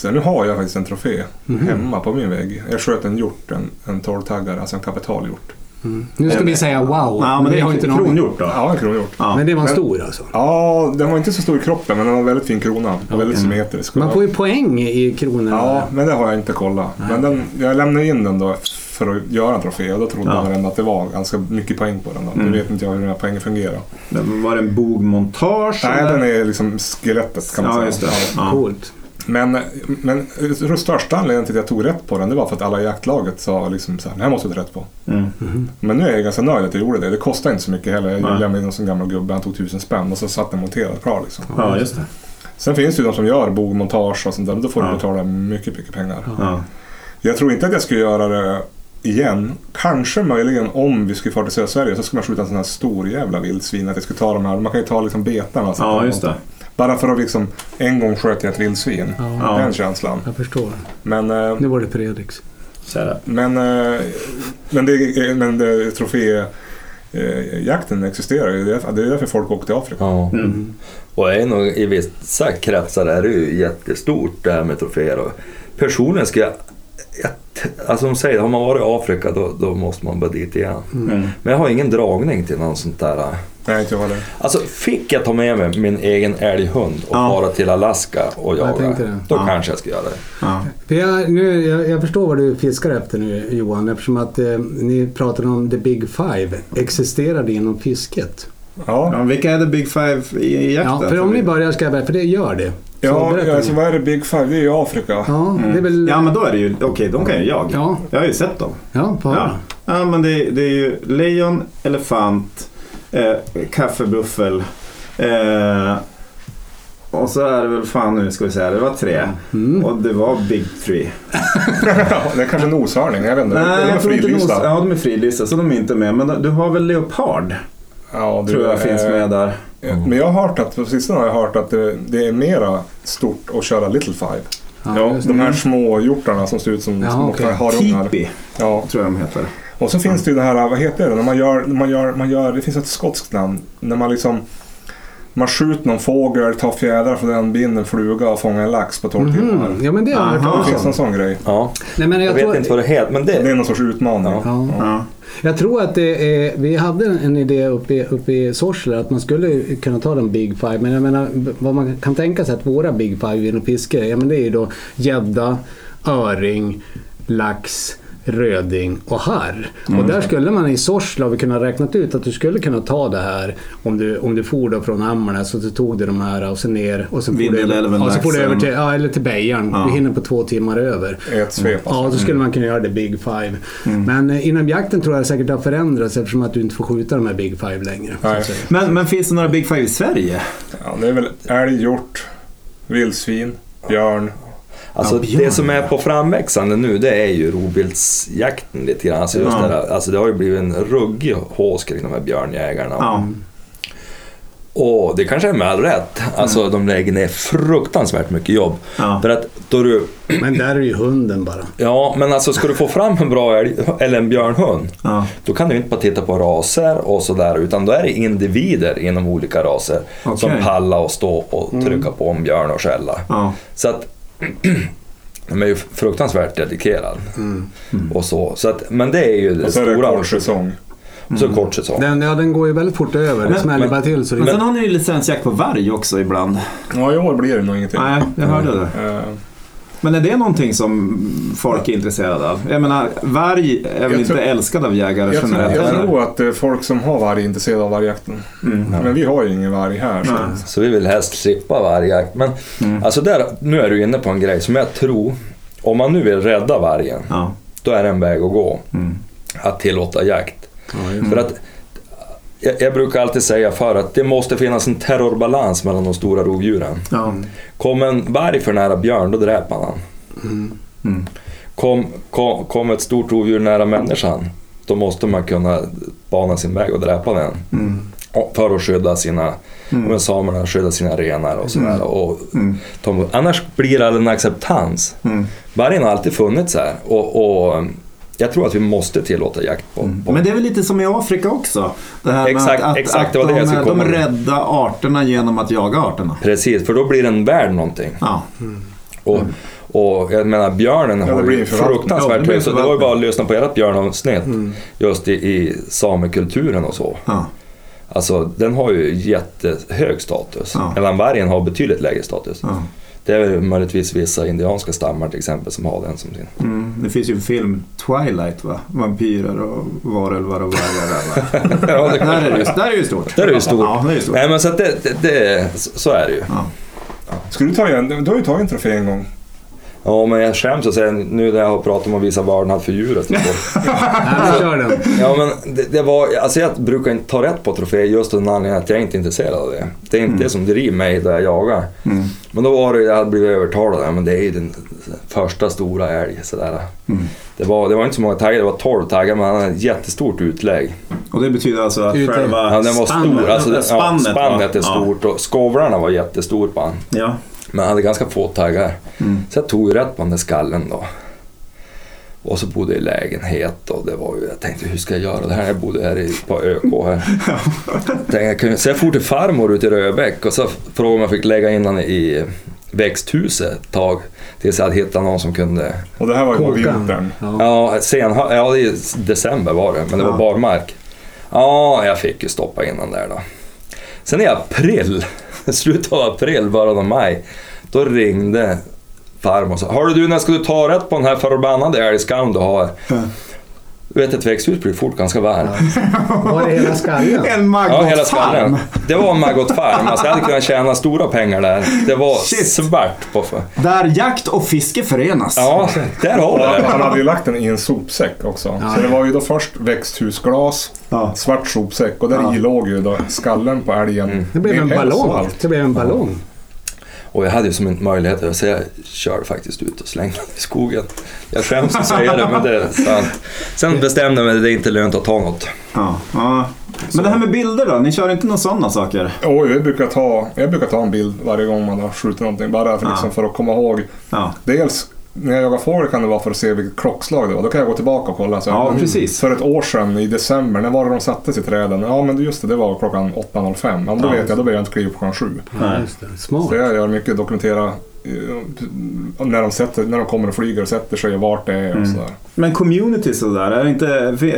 där. Nu har jag faktiskt en trofé hemma på min vägg. Jag sköt en hjort, en, en tolvtaggare, alltså en kapitalhjort. Mm. Nu ska vi säga wow. Ja, men det har inte kronhjort då. Ja, en kronhjort. Ja. Men det var en stor alltså. Ja, den var inte så stor i kroppen, men den var väldigt fin krona. Väldigt Mm. symmetrisk. Man får ju poäng i kronorna. Ja, men det har jag inte kollat. Men den, jag lämnade in den då för att göra en trofé och då trodde Ja. man ändå att det var ganska mycket poäng på den. Då. Mm. Nu vet inte jag hur den här poängen fungerar. Men Var det en bogmontage? Nej, eller? den är liksom skelettet kan man Ja, säga. just det. Ja. Coolt. Men, men den största anledningen till att jag tog rätt på den det var för att alla i jaktlaget sa liksom så här, den här måste du ta rätt på. Mm. Men nu är jag ganska nöjd att jag gjorde det. Det kostade inte så mycket heller. Jag lämnade in en sån gammal gubbe, han tog tusen spänn och så satt den monterad klar liksom. ja, just det. Sen finns det ju de som gör bogmontage och sånt där. Då får Ja. du betala mycket, mycket pengar. Ja. Jag tror inte att jag skulle göra det igen. Kanske möjligen om vi skulle fara till södra Sverige så skulle man skjuta en sån här stor jävla vildsvin. Att jag skulle ta de här, man kan ju ta liksom betarna. ja, just det. Bara för att liksom, en gång sköt jag ett vildsvin. Ja. Den känslan. Jag förstår. Men, eh, Nu var det Fredriks. Men, eh, men, det, men det, trofé... eh, Jakten existerar ju. Det är därför folk åker till Afrika. Ja. Mm. Och är nog, i vissa kretsar är det ju jättestort det här med troféer. Och Personligen ska jag, jag... alltså de säger, har man varit i Afrika då, då måste man bara dit igen. Mm. Men jag har ingen dragning till någon sånt där. Nej, inte jag. Alltså fick jag ta med mig min egen älghund och Ja. fara till Alaska och Jag jaga, tänkte det. då Ja. kanske jag ska göra det. Ja. För jag, nu, jag, jag förstår vad du fiskar efter nu Johan eftersom att eh, ni pratade om the big five. Existerar det inom fisket? Ja, Ja, vilka är the big five i, jakten? Ja, för om ni börjar ska jag för det gör det. Ja berätta alltså, vad är det Big Five? Det är ju Afrika. Ja, det är väl... Ja, men då är det ju... Okej, de kan ju jag. Ja, Jag har ju sett dem. ja, få Ja, ja men det, det är ju lejon, elefant, eh, kaffebuffel. Eh, och så är det väl, fan nu ska vi säga, det var tre. Mm. Och det var big three. [LAUGHS] Det är kanske en noshörning, jag vet inte. Nej, det är fridlysta. Ja, de är fridlysta så de är inte med. Men du har väl leopard? Ja, du, tror jag finns med där. Men jag har hört att, på sistone har jag hört att det, det är mera stort att köra Little Five. Ja, just De det. här små hjortarna som ser ut som Ja, små okej. harungar. Tipi Ja. tror jag de heter. Och så finns det ju det här, vad heter det, när man gör, man gör, man gör det finns ett skotskt namn. När man liksom man skjuter någon fågel, tar fjädrar från den, binder en fluga och fångar en lax på 12 timmar. Mhm. Ja, men det har jag hört. Det finns en sån grej. Ja, Nej, men jag, jag, vet tror, inte vad det heter, men det... Det är någon sorts utmaning. Ja. Jag tror att det är, vi hade en idé uppe i, uppe i Sorsele att man skulle kunna ta den Big Five. Men jag menar vad man kan tänka sig att våra Big Five inom fiske, ja men det är ju då gädda, öring, lax, röding och harr. Och där skulle man i vi kunnat räknat ut att du skulle kunna ta det här om du, om du for då från Ammarnäs och så tog du de här och så ner och så for du över, och så for du över till, ja, eller till Bejaren. Ja. Du hinner på två timmar över. Ett svep alltså. Ja, då skulle man kunna göra det Big Five. Mm. Men eh, inom jakten tror jag säkert har förändrats eftersom att du inte får skjuta de här Big Five längre. så. Men, men finns det några big five i Sverige? Ja, det är väl älg, hjort, vildsvin, björn. Alltså Ja, björn, det som är på framväxande nu det är ju rovviltsjakten lite grann. Alltså, just Ja. det, alltså det har ju blivit en ruggig hås kring de här björnjägarna. Ja. Och det kanske är med all rätt. Alltså de lägger ner fruktansvärt mycket jobb. Ja. För att då du, Men där är ju hunden bara. ja men alltså ska du få fram en bra älg, eller en björnhund. Ja. Då kan du inte bara titta på raser och sådär utan då är det individer inom olika raser som Okej. pallar och stå och trycka på en björn och skälla. Ja. Så att [CLEARS THROAT] de är ju fruktansvärt dedikerad. Mm. Och så. Så att, men det är ju det Och så är det kort säsong. Och så kort säsong. Den, ja, den går ju väldigt fort över. Det Men- smäller bara till så det... Men sen har ni ju licensjakt på varg också ibland. Ja, i år blir det nog ingenting. Nej, jag hörde det. Eh, Men är det någonting som folk är intresserade av? Jag menar, varg är väl inte tror- älskad av jägare jag, tror, generellt? jag eller? tror att det är folk som har varg är intresserade av vargjakten. Mm. Men vi har ju ingen varg här. Så. Nej. Så vi vill helst slippa vargjakt. Men Mm. alltså där, nu är du inne på en grej som jag tror, om man nu vill rädda vargen, Ja. då är det en väg att gå. Mm. Att tillåta jakt. För att jag, jag brukar alltid säga för att det måste finnas en terrorbalans mellan de stora rovdjuren. Ja. Kom en varg för nära björn, då dräper man han. Mm. Mm. Kom, kom, kom ett stort rovdjur nära människan, då måste man kunna bana sin väg och dräpa den. Mm. Och För att skydda sina, Mm. men samerna skyddar sina renar och sådär. Mm. Och Mm. de, annars blir det en acceptans. Mm. Vargen har alltid funnits här och, och jag tror att vi måste tillåta jakt på, på Mm. Men det är väl lite som i Afrika också? Det här Exakt, att, att, exakt, att det var det jag de, skulle de rädda arterna genom att jaga arterna. Precis, för då blir den värd någonting. Ja. Och, och jag menar björnen Ja, har ju. Ja, fruktansvärt hög, så det var ju bara att lyssna på ert björnavsnitt Mm. just i, i samekulturen och så. Ja. Alltså den har ju jättehög status. Ja. Medan vargen har betydligt lägre status. Ja. Det är väl möjligtvis vissa indianska stammar till exempel som har den som sin. Mm. Det finns ju en film, Twilight va? Vampyrer och varulvar och vargar [LAUGHS] ja, det, där, är det ju, där är det ju stort. där är det ju stort. Ja, det är ju stort. Nej men så att det, det, det, så är det ju. Ja. Ska du ta en? Du har ju tagit en trofé en gång. Ja men jag skäms att säga nu när jag har pratat om att visa vördnad för djuret. [LAUGHS] Nej, vi kör den. Ja men det, det var, alltså jag brukar inte ta rätt på troféer just av den anledningen att jag inte är intresserad av det. Det är inte det som driver mig där jag jagar. Mm. Men då var det, jag hade blivit övertalad, ja, men det är ju den första stora älg sådär. Mm. Det var, det var inte så många taggar, det var 12 taggar men han hade ett jättestort utlägg. Och det betyder alltså att Ute- själva Ja, den var spannet, stor, alltså, spannet, ja, spannet är stort och skovlarna var jättestor på han. Ja. Men han hade ganska få taggar. Mm. Så jag tog ju rätt på den där skallen då. Och så bodde jag i lägenhet och det var ju, jag tänkte hur ska jag göra det här? Jag bodde här i, på ÖK här. [LAUGHS] Tänkte, jag kunde- Så jag for till farmor ute i Röbäck och så frågade om jag fick lägga in den i växthuset ett tag tills jag hade hittat någon som kunde... Och det här var ju på vintern. Ja. Sen, ja det är december var det, men det var Ja. barmark. Ja, jag fick ju stoppa in den där då. Sen i april, [LAUGHS] slutet av april, början av maj, då ringde farmor och sa Hörru du, när ska du ta rätt på den här förbannade älgskallen du har? Mm vet, ett växthus blir fort ganska varmt. Var det hela skallen? En Ja, hela skallen. Det var en Maggot Farm. Alltså, jag hade kunnat tjäna stora pengar där. Det var Shit. svart på... För. Där jakt och fiske förenas. Ja, där har du Han det. hade ju lagt den i en sopsäck också. Ja, så det var ju då först växthusglas, Ja. svart sopsäck och där Ja. i låg ju då skallen på älgen. Mm. Det blev en ballong. Det blev en ballong. Och jag hade ju som en möjlighet, så jag körde faktiskt ut och slängde den i skogen. Jag skäms att säga det, men det är sant. Sen bestämde jag mig att det är inte lönt att ta något. Ja, ja. Men det här med bilder då? Ni kör inte några sådana saker? Och jag, brukar ta, jag brukar ta en bild varje gång man har skjutit någonting. Bara för, Ja. liksom, för att komma ihåg. Ja. Dels när jag jagar fågel kan det vara för att se vilket klockslag det var. Då kan jag gå tillbaka och kolla. Så, Ja, men precis. För ett år sedan i december, när var det de sattes i träden? Ja men just det, det var klockan 8.05. Ja, men då Ja. vet jag, då behöver jag inte kliva upp klockan 7. Ja, just det. Smart. Så jag gör mycket dokumentera när de, sätter, när de kommer och flyger och sätter sig och vart det är och Mm. sådär. Men community sådär, är inte,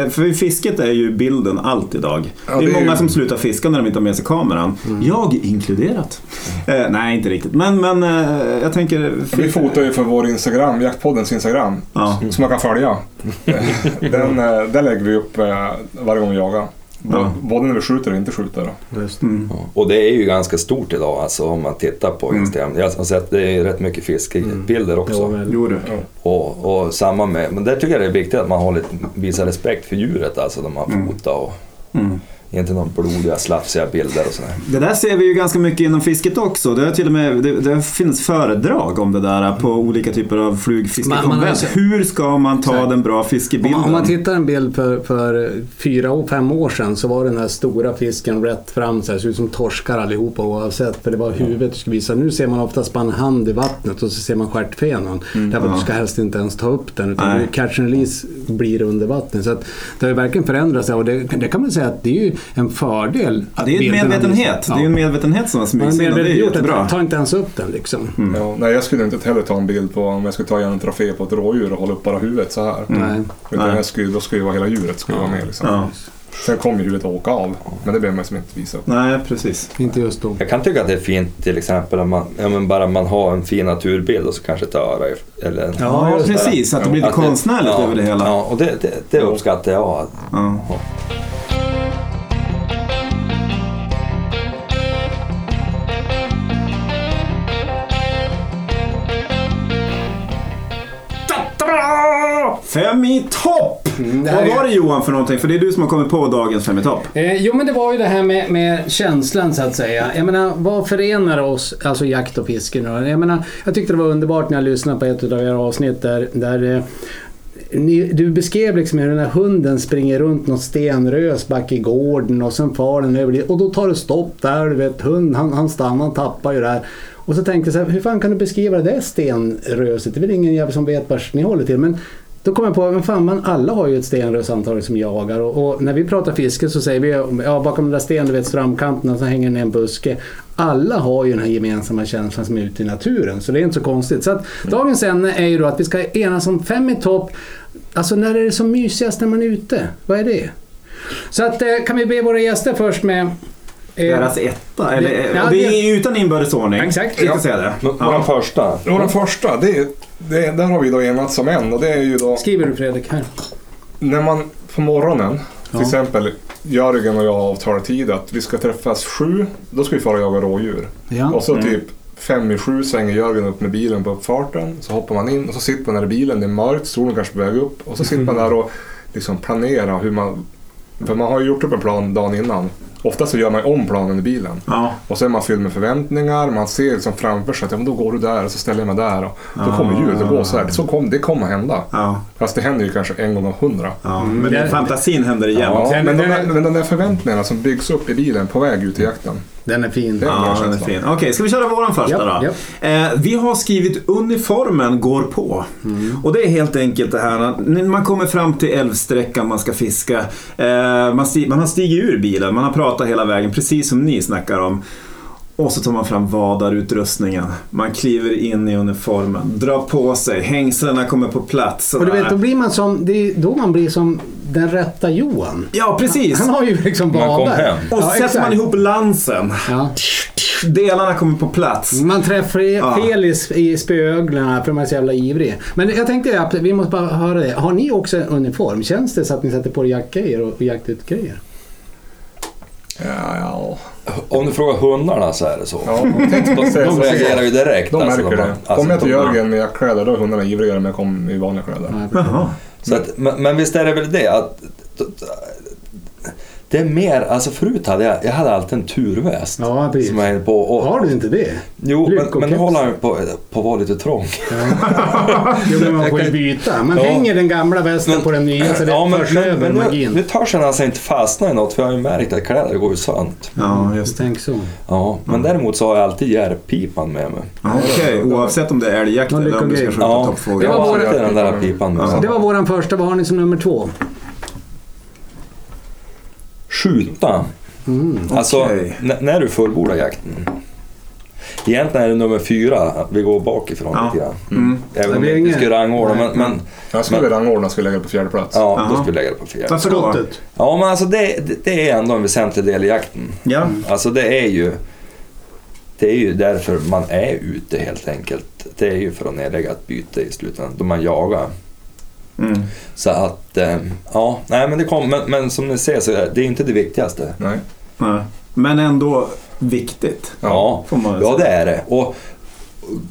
för fisket är ju bilden allt idag. Ja, det är det är många ju- Mm. som slutar fiska när de inte har med sig kameran. Jag inkluderat. Eh, nej, inte riktigt. Men, men eh, jag tänker... Vi fotar ju för vår Instagram, Jaktpoddens Instagram, Ja. som man kan följa. [LAUGHS] Den, eh, där lägger vi upp eh, varje gång vi jagar. Ja. Både när vi skjuter och inte skjuter. Då. Just det. Mm. Och det är ju ganska stort idag alltså om man tittar på Mm. Instagram. Jag har sett det är rätt mycket fiskebilder också. Ja, väl. Jo du. Och, och samma med, men där tycker jag det är viktigt att man har lite, visar respekt för djuret alltså när man Mm. fotar och Mm. Inte någon blodiga slafsiga bilder och sådär. Det där ser vi ju ganska mycket inom fisket också. Det, är till och med, det, det finns föredrag om det där på olika typer av flugfiskekonvent. Hur ska man ta den bra Om fiskebilden? man, om man tittar en bild för, för fyra, fem år sedan så var den här stora fisken rätt fram så här, såg ut som torskar allihopa oavsett för det var huvudet du skulle visa. Nu ser man oftast bara en hand i vattnet och så ser man stjärtfenan. Därför att ja. du ska helst inte ens ta upp den utan catch and release blir under vattnet. Så att det har ju verkligen förändrats och det, det kan man säga att det är ju en fördel. Ja, att det är ju en medvetenhet. visar- Det är ju en medvetenhet som har Man har smugits in och det är jättebra. ta inte ens upp den liksom. Mm. Ja, nej, jag skulle inte heller ta en bild på om jag skulle ta igen en trofé på ett rådjur och hålla upp bara huvudet så här. Nej. Utan Nej. jag skulle, då skulle ju vara hela djuret skulle vara med. Liksom. Ja. Sen kommer ju huvudet att åka av. Men det behöver man som inte visa upp. Nej, precis. Inte just då. Jag kan tycka att det är fint till exempel om man, ja, men bara man har en fin naturbild och så kanske ett öra eller Ja, just det. precis. Att det blir lite konstnärligt ja, över det hela. Ja, och det, det, det uppskattar jag. Ja. Fem i topp! Mm, Vad var det Johan för någonting? För det är du som har kommit på dagens Fem i topp. Eh, jo men det var ju det här med, med känslan så att säga. Jag menar, vad förenar oss, alltså jakt och fiske nu? Jag menar, jag tyckte det var underbart när jag lyssnade på ett av era avsnitt där, där eh, ni, du beskrev liksom hur den här hunden springer runt något stenrös back i gården och sen far den över dit och då tar det stopp där. Du vet, hund, han, han stannar, han tappar ju där. Och så tänkte jag så här, hur fan kan du beskriva det där stenröset? Det är väl ingen jävel som vet vart ni håller till. Men då kom jag på, men fan man, alla har ju ett stenrös antagligen som jagar och, och när vi pratar fiske så säger vi ja bakom den där stenen, du vet strömkanten och så hänger i en buske. Alla har ju den här gemensamma känslan som är ute i naturen så det är inte så konstigt. Så att dagens ämne är ju då att vi ska enas om fem i topp. Alltså när är det som mysigast när man är ute? Vad är det? Så att eh, kan vi be våra gäster först med Deras etta. Eller, det- ja, det det- är utan inbördesordning. Exakt. Jag ska säga det. Vår Ja. första. Och den första, det, är- det, där har vi då enats om en och det är ju då Skriver du Fredrik här? när man på morgonen, till Ja. exempel Jörgen och jag avtalar tid att vi ska träffas sju, då ska vi fara och jaga rådjur. Ja. Och så Mm. typ fem i sju svänger Jörgen upp med bilen på uppfarten. Så hoppar man in och så sitter man där i bilen, det är mörkt, solen kanske på väg upp. Och så sitter man [LAUGHS] där och liksom planerar hur man... För man har ju gjort upp en plan dagen innan. Ofta så gör man om planen i bilen. Ja. Och så är man fylld med förväntningar, man ser liksom framför sig att ja, men då går du där och så ställer jag mig där och då Ah. kommer djuret att gå så här. Det, så kom, det kommer hända. Ja. Fast det händer ju kanske en gång av hundra. ja. Mm, Men det- i fantasin händer det. Ja, Sen- men, de där, men de där förväntningarna som byggs upp i bilen på väg ut i jakten. Den är fin. Ja, den är fin. Okej, ska vi köra våran första Japp, då? japp. Eh, vi har skrivit uniformen går på. Och det är helt enkelt det här när man kommer fram till älvsträckan man ska fiska. Eh, man, sti- man har stigit ur bilen, man har pratat hela vägen precis som ni snackar om. Och så tar man fram vadarutrustningen. Man kliver in i uniformen, drar på sig, hängslena kommer på plats. Och du vet, då blir man som, det är då man blir som den rätta Johan. Ja, precis. Han har ju liksom hem. Och så Ja, sätter man ihop lansen. Ja. Delarna kommer på plats. Man träffar Ja. fel i, i spöögonen för man är så jävla ivrig. Men jag tänkte att vi måste bara höra det. Har ni också en uniform? Känns det så att ni sätter på er jaktgrejer och jaktutgrejer? Ja, ja. Om du frågar hundarna så är det så. ja De, de reagerar ju direkt. de alltså, märker de- det. alltså, Kommer jag till Jörgen med jaktkläder då är hundarna ivrigare än om jag kom i vanliga kläder. Jaha. Så att, men, men visst är det väl det att det är mer, alltså förut hade jag, jag hade alltid en turväst. Ja, precis. Som jag på. Och, Har du inte det? Jo, men, men nu håller han på, på att vara lite trång. [LAUGHS] Jo, men man får ju byta. Man Ja. hänger den gamla västen på den nya så det ja, men, förs men, över men nu, magin. nu törs han alltså inte fastna i något för jag har ju märkt att kläder går ju sönt. Ja, just det. Tänk så. Ja, men däremot så har jag alltid järpipan med mig. Ja, Okej, oavsett om det är älgjakt eller om du ska skjuta Ja, toppfågel. Det jag var har våra- alltid den där pipan med Ja. mig. Det var våran första. Vad har ni som nummer två? Skjuta. Mm. Alltså, Okej. n- när du fullbordar jakten. Egentligen är det nummer fyra, vi går bakifrån Ja. lite grann. Mm. Även Det om vi inte skulle rangordna, men, men Jag skulle rangordna skulle lägga det på fjärde plats. ja, då Jaha. skulle vi lägga det på fjärde. Varför då? Skottet. Ja, men alltså det, det, det är ändå en väsentlig del i jakten. Ja. Alltså det är ju det är ju därför man är ute helt enkelt. Det är ju för att nedlägga ett byte i slutändan, då man jagar. Mm. Så att, eh, ja, nej men det kom, men, men som ni ser så är det inte det viktigaste. Nej. Nej. Men ändå viktigt. Ja, Får man väl ja det är det. Och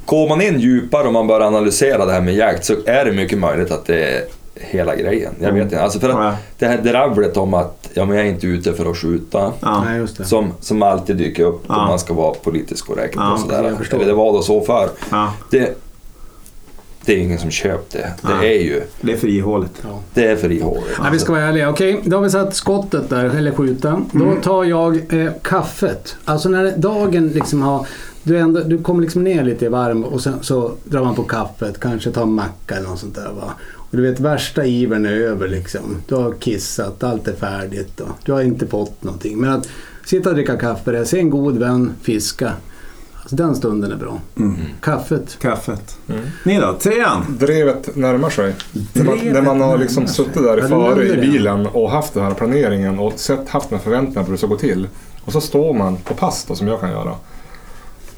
går man in djupare och man börjar analysera det här med jakt så är det mycket möjligt att det är hela grejen. Jag vet inte. Alltså för att det här dravlet om att ja, men jag är inte ute för att skjuta. Ja. Som, som alltid dyker upp Ja. om man ska vara politiskt korrekt Ja, och sådär. jag förstår. Eller det var då så för. Ja. Det, det är ingen som köpt det. Det Nej. är ju Det är för ihåligt. Ja. det är för ihåligt. Nej, vi ska vara ärliga. Okej, då har vi satt skottet där, eller skjuta. Då Mm. tar jag eh, kaffet. Alltså när dagen liksom har... Du, ändå, du kommer liksom ner lite i varm och sen så drar man på kaffet. Kanske tar en macka eller något sånt där va. Och du vet värsta ivern är över liksom. Du har kissat, allt är färdigt och du har inte fått någonting. Men att sitta och dricka kaffe, där, se en god vän fiska. Alltså, den stunden är bra. Mm. Kaffet. Kaffet. Mm. Ni då? Trean? Drevet närmar sig. När man, Drevet när man har liksom suttit där du före i bilen och haft den här planeringen och sett, haft med förväntningar på hur det ska gå till. Och så står man på pass då, som jag kan göra.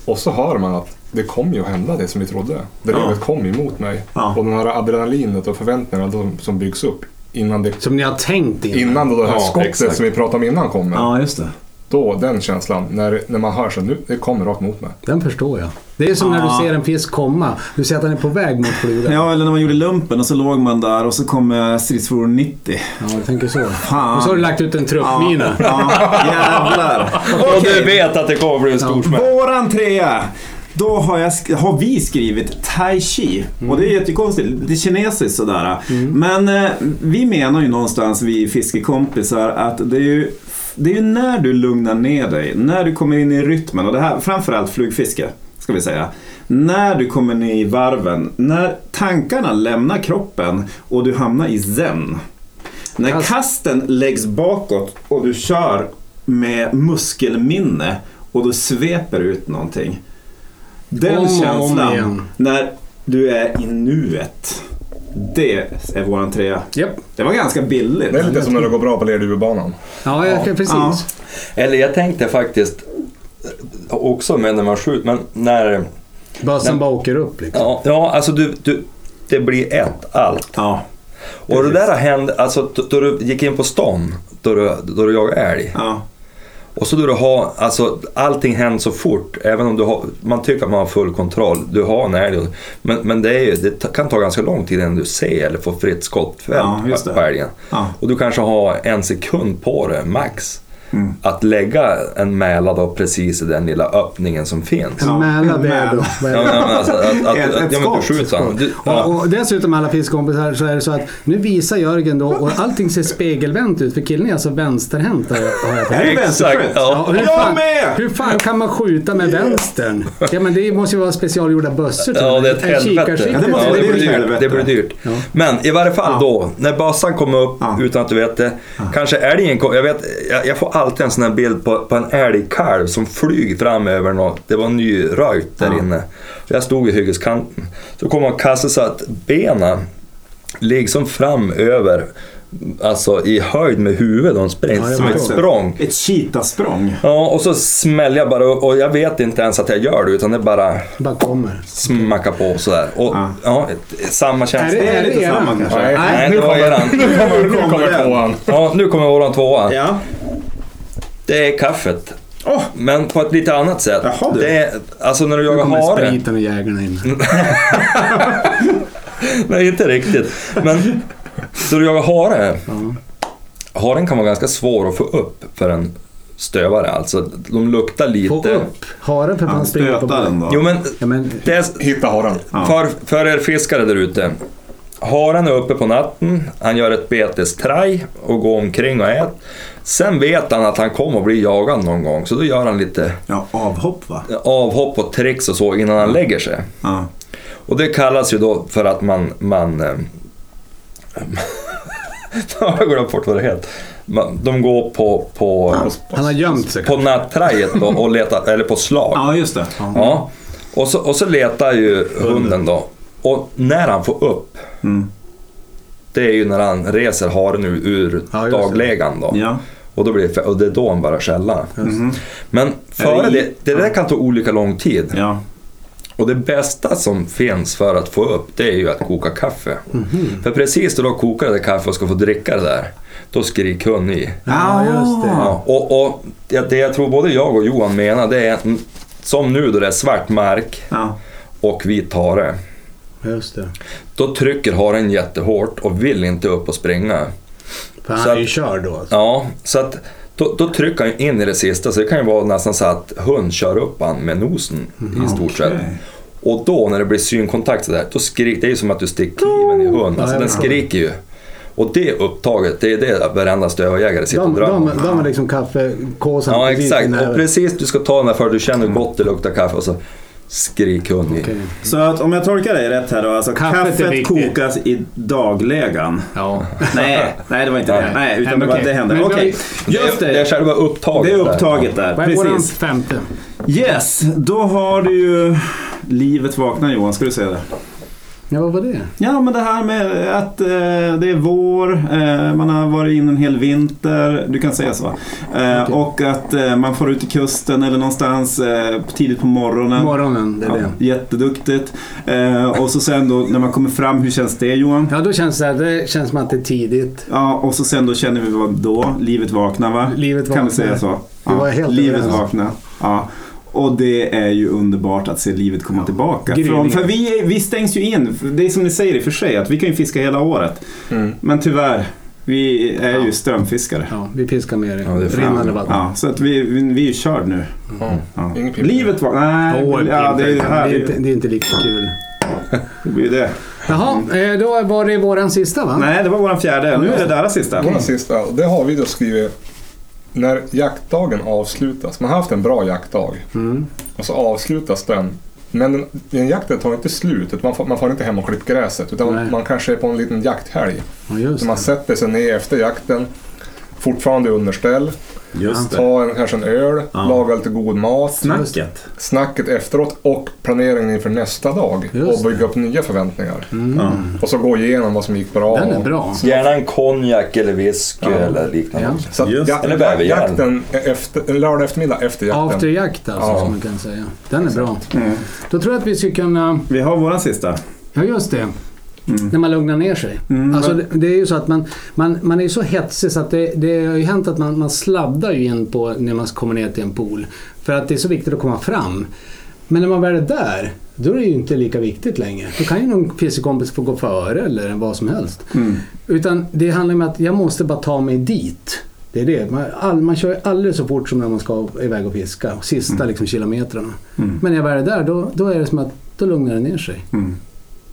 Och så hör man att det kommer ju att hända det som vi trodde. Drevet Ja. kom emot mig. Ja. Och den här adrenalinet och förväntningarna som byggs upp innan det, Som ni har tänkt innan. innan då det här Ja, skottet exakt. som vi pratade om innan kommer. Ja, just det. Då, den känslan, när, när man hör så nu, det kommer rakt mot mig. Den förstår jag. Det är som när Ja. du ser en fisk komma. Du ser att den är på väg mot flugan. Ja, eller när man gjorde lumpen och så låg man där och så kom eh, stridsfordon 90. Ja, jag tänker så. Fan. Och så har du lagt ut en truppmina. Ja, jävlar. Och du vet att det kommer bli en stor smäll. Våran trea. Då har, jag, sk- har vi skrivit Tai Chi. Och det är jättekonstigt. Det är kinesiskt sådär. Men eh, vi menar ju någonstans, vi fiskekompisar, att det är ju det är ju när du lugnar ner dig, när du kommer in i rytmen och det här, framförallt flugfiske, ska vi säga. När du kommer ner i varven, när tankarna lämnar kroppen och du hamnar i zen. När Kast. kasten läggs bakåt och du kör med muskelminne och du sveper ut någonting. Den Om om känslan igen. när du är i nuet. Det är våran trea. Japp. Det var ganska billigt. Det är lite som när det går bra på Lerdubanan. Ja, jag, precis. Ja. Eller jag tänkte faktiskt eh, också med när man skjuter, men när... Bössan bara åker upp liksom. Ja, ja alltså du, du, det blir ett allt. Ja. Och det där hände, alltså då du gick in på stan, då du, då du jagade älg. ja. Och så då du har, alltså allting händer så fort, även om du har, man tycker att man har full kontroll. Du har en älg, men, men det, ju, det kan ta ganska lång tid innan du ser eller får fritt skottfält Ja, på älgen. ja. Och du kanske har en sekund på det, max. Mm. Att lägga en mäla då precis i den lilla öppningen som finns. Ja, En mäla det är då. Ja, det? men alltså, att, att, Ett- ja, skott. Du, ja. Och, och dessutom alla fiskkompisar så är det så att nu visar Jörgen då och allting ser spegelvänt ut för killen är alltså vänsterhänt har jag Är det Exakt, vänsterskytt? ja. och hur, fan, hur fan kan man skjuta med vänstern? Ja men det måste ju vara specialgjorda bössor Ja, det är ett helvete. kikarsikte. Ja, det måste Ja, det, blir dyrt. helvete. det blir dyrt. Ja. Men i varje fall Ja. då, när bössan kommer upp Ja. utan att du vet det. Kanske älgen kom, jag vet, jag, jag får alltid en sån här bild på, på en älgkalv som flyger fram över något. Det var nyröjt där Ja. inne. Jag stod i hyggeskanten. Så kom han och kastade så att benen liksom fram över, alltså i höjd med huvudet. De sprang Ja, som ett språng. Ett cheetah-språng. Ja, och så smäller jag bara och jag vet inte ens att jag gör det utan det bara Bara kommer. smackar på sådär. Och Ja. ja, samma känsla. Det är lite eran samma kanske? Nej. Nej, det var eran. Nu kommer, nu kommer tvåan. Ja, nu kommer våran tvåa. Ja. Det är kaffet. Åh! Men på ett lite annat sätt. Jaha, du. det är, alltså när du Nu jagar kommer hare. spriten och jägarna in. [LAUGHS] Nej, inte riktigt. Men då du jagar hare. Haren kan vara ganska svår att få upp för en stövare. Alltså, de luktar lite. Få upp haren för att Ja, man springer på då. Jo, men Ja, men, det är, Hitta haren. Ja. för, för er fiskare där ute. Haren är uppe på natten, han gör ett betestraj och går omkring och äter. Sen vet han att han kommer att bli jagad någon gång, så då gör han lite Ja, avhopp va? avhopp och tricks och så innan han lägger sig. Ja. Och det kallas ju då för att man... man eh, [LAUGHS] jag har glömt bort vad det heter. De går på, på, han har gömt sig. på nattrajet då och [LAUGHS] letar, eller på slag. ja, just det. Ja. Och, så, och så letar ju hunden då. Och när han får upp, Mm. det är ju när han reser haren ur, ur Ja, daglägan då. Ja. Och, då blir det, och det är då han börjar skälla. Mhm. Men före det det, där kan ta olika lång tid. Ja. Och det bästa som finns för att få upp det är ju att koka kaffe. Mhm. För precis då du har kokat det där kaffe och ska få dricka det där, då skriker hon i. Ja, just det. Ja, och, och det, jag tror både jag och Johan menar det är mm, som nu då det är svart mark Ja. och vit hare. Just det. Då trycker haren jättehårt och vill inte upp och springa. För han Så är ju körd då. Alltså. Ja, så att då, då trycker han in i det sista så det kan ju vara nästan så att hund kör upp han med nosen i stort sett. Okej. Och då när det blir synkontakt sådär, då skriker det är ju som att du sticker kniven i hund. Alltså den skriker ju. Och det upptaget, det är det varenda stövarjägare sitter och De, drömmer de, om. de har liksom kaffekåsan Ja precis exakt, och precis du ska ta den där för du känner hur gott det luktar kaffe och så i. Okej. Så att om jag tolkar dig rätt här då, alltså Kaffet kaffet, kokas i daglägan. Ja. Nej, nej det var inte det. Nej. Utan Nej, det, okej. det hände. Okej, Det just är, det är det. själva upptaget Det är där. upptaget där, Vad är våran precis. femte? Yes, då har du ju Livet vaknar Johan, ska du säga det? Ja, vad var det? Ja, men det här med att eh, det är vår, eh, man har varit in en hel vinter, du kan säga så va? Eh, Okej. Och att eh, man får ut till kusten eller någonstans eh, tidigt på morgonen. Morgonen, det är Ja, det. jätteduktigt. Eh, och så sen då när man kommer fram, hur känns det Johan? Ja, då känns det, det känns som att det är tidigt. Ja, och så sen då känner vi vad då? Livet vaknar va? Livet Kan vi vaknar. säga så? Helt livet vaknar. Ja. Och det är ju underbart att se livet komma tillbaka. Gryningen. Från, för vi, vi stängs ju in. Det är som ni säger i och för sig, att vi kan ju fiska hela året. Mm. Men tyvärr, vi är ju Ja. strömfiskare. Ja, vi fiskar med det. Ja, rinnande vatten. Ja, så att vi, vi, vi är ju körd nu. Ja. Ja. Livet var... Nej, Åh, ja, det, är, det, här, det, är inte, ju- det är inte lika kul. [LAUGHS] det blir ju det. Jaha, eh, då var det våran sista va? Nej, det var våran fjärde. Nu är det deras sista. Vår sista, det har vi då skrivit när jaktdagen avslutas. Man har haft en bra jaktdag Mm. och så avslutas den. Men den, den jakten tar inte slut. Man får, man får inte hem och klippa gräset. Utan Nej. man kanske är på en liten jakthelg. Ja, man sätter sig ner efter jakten. Fortfarande underställ. Just det. Ta en, kanske en öl. Ja. Laga lite god mat. Snacket. Snacket efteråt och planeringen inför nästa dag. Just och bygga upp nya förväntningar. Mm. Och så gå igenom vad som gick bra. Den är bra. Gärna en konjak eller whisky Ja. eller liknande. Ja. Så att ja. Eller bäverjärn. jakten efter, lördag eftermiddag efter jakten. Afterjakt alltså, Ja. som man kan säga. Den är bra. Mm. Då tror jag att vi skulle kunna... Vi har våran sista. Ja, just det. Mm. När man lugnar ner sig. Mm. Alltså, det, det är ju så att man, man, man är så hetsig så att det, det har ju hänt att man, man sladdar ju in på när man kommer ner till en pool. För att det är så viktigt att komma fram. Men när man väl är där, då är det ju inte lika viktigt längre. Då kan ju någon fiskekompis få gå före eller vad som helst. Mm. Utan det handlar om att jag måste bara ta mig dit. Det är det. Man, all, man kör alldeles så fort som när man ska iväg och fiska. Sista liksom, kilometrarna. Mm. Men när jag väl är där, då, då är det som att då lugnar det ner sig.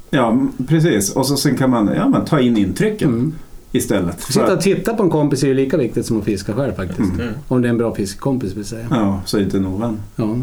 Ja, precis. Och så sen kan man ja, men ta in intrycken. Mm istället. Att sitta och titta på en kompis är ju lika viktigt som att fiska själv faktiskt. Mm. Om det är en bra fiskkompis vill säga. Ja, så inte en ovän. Ja.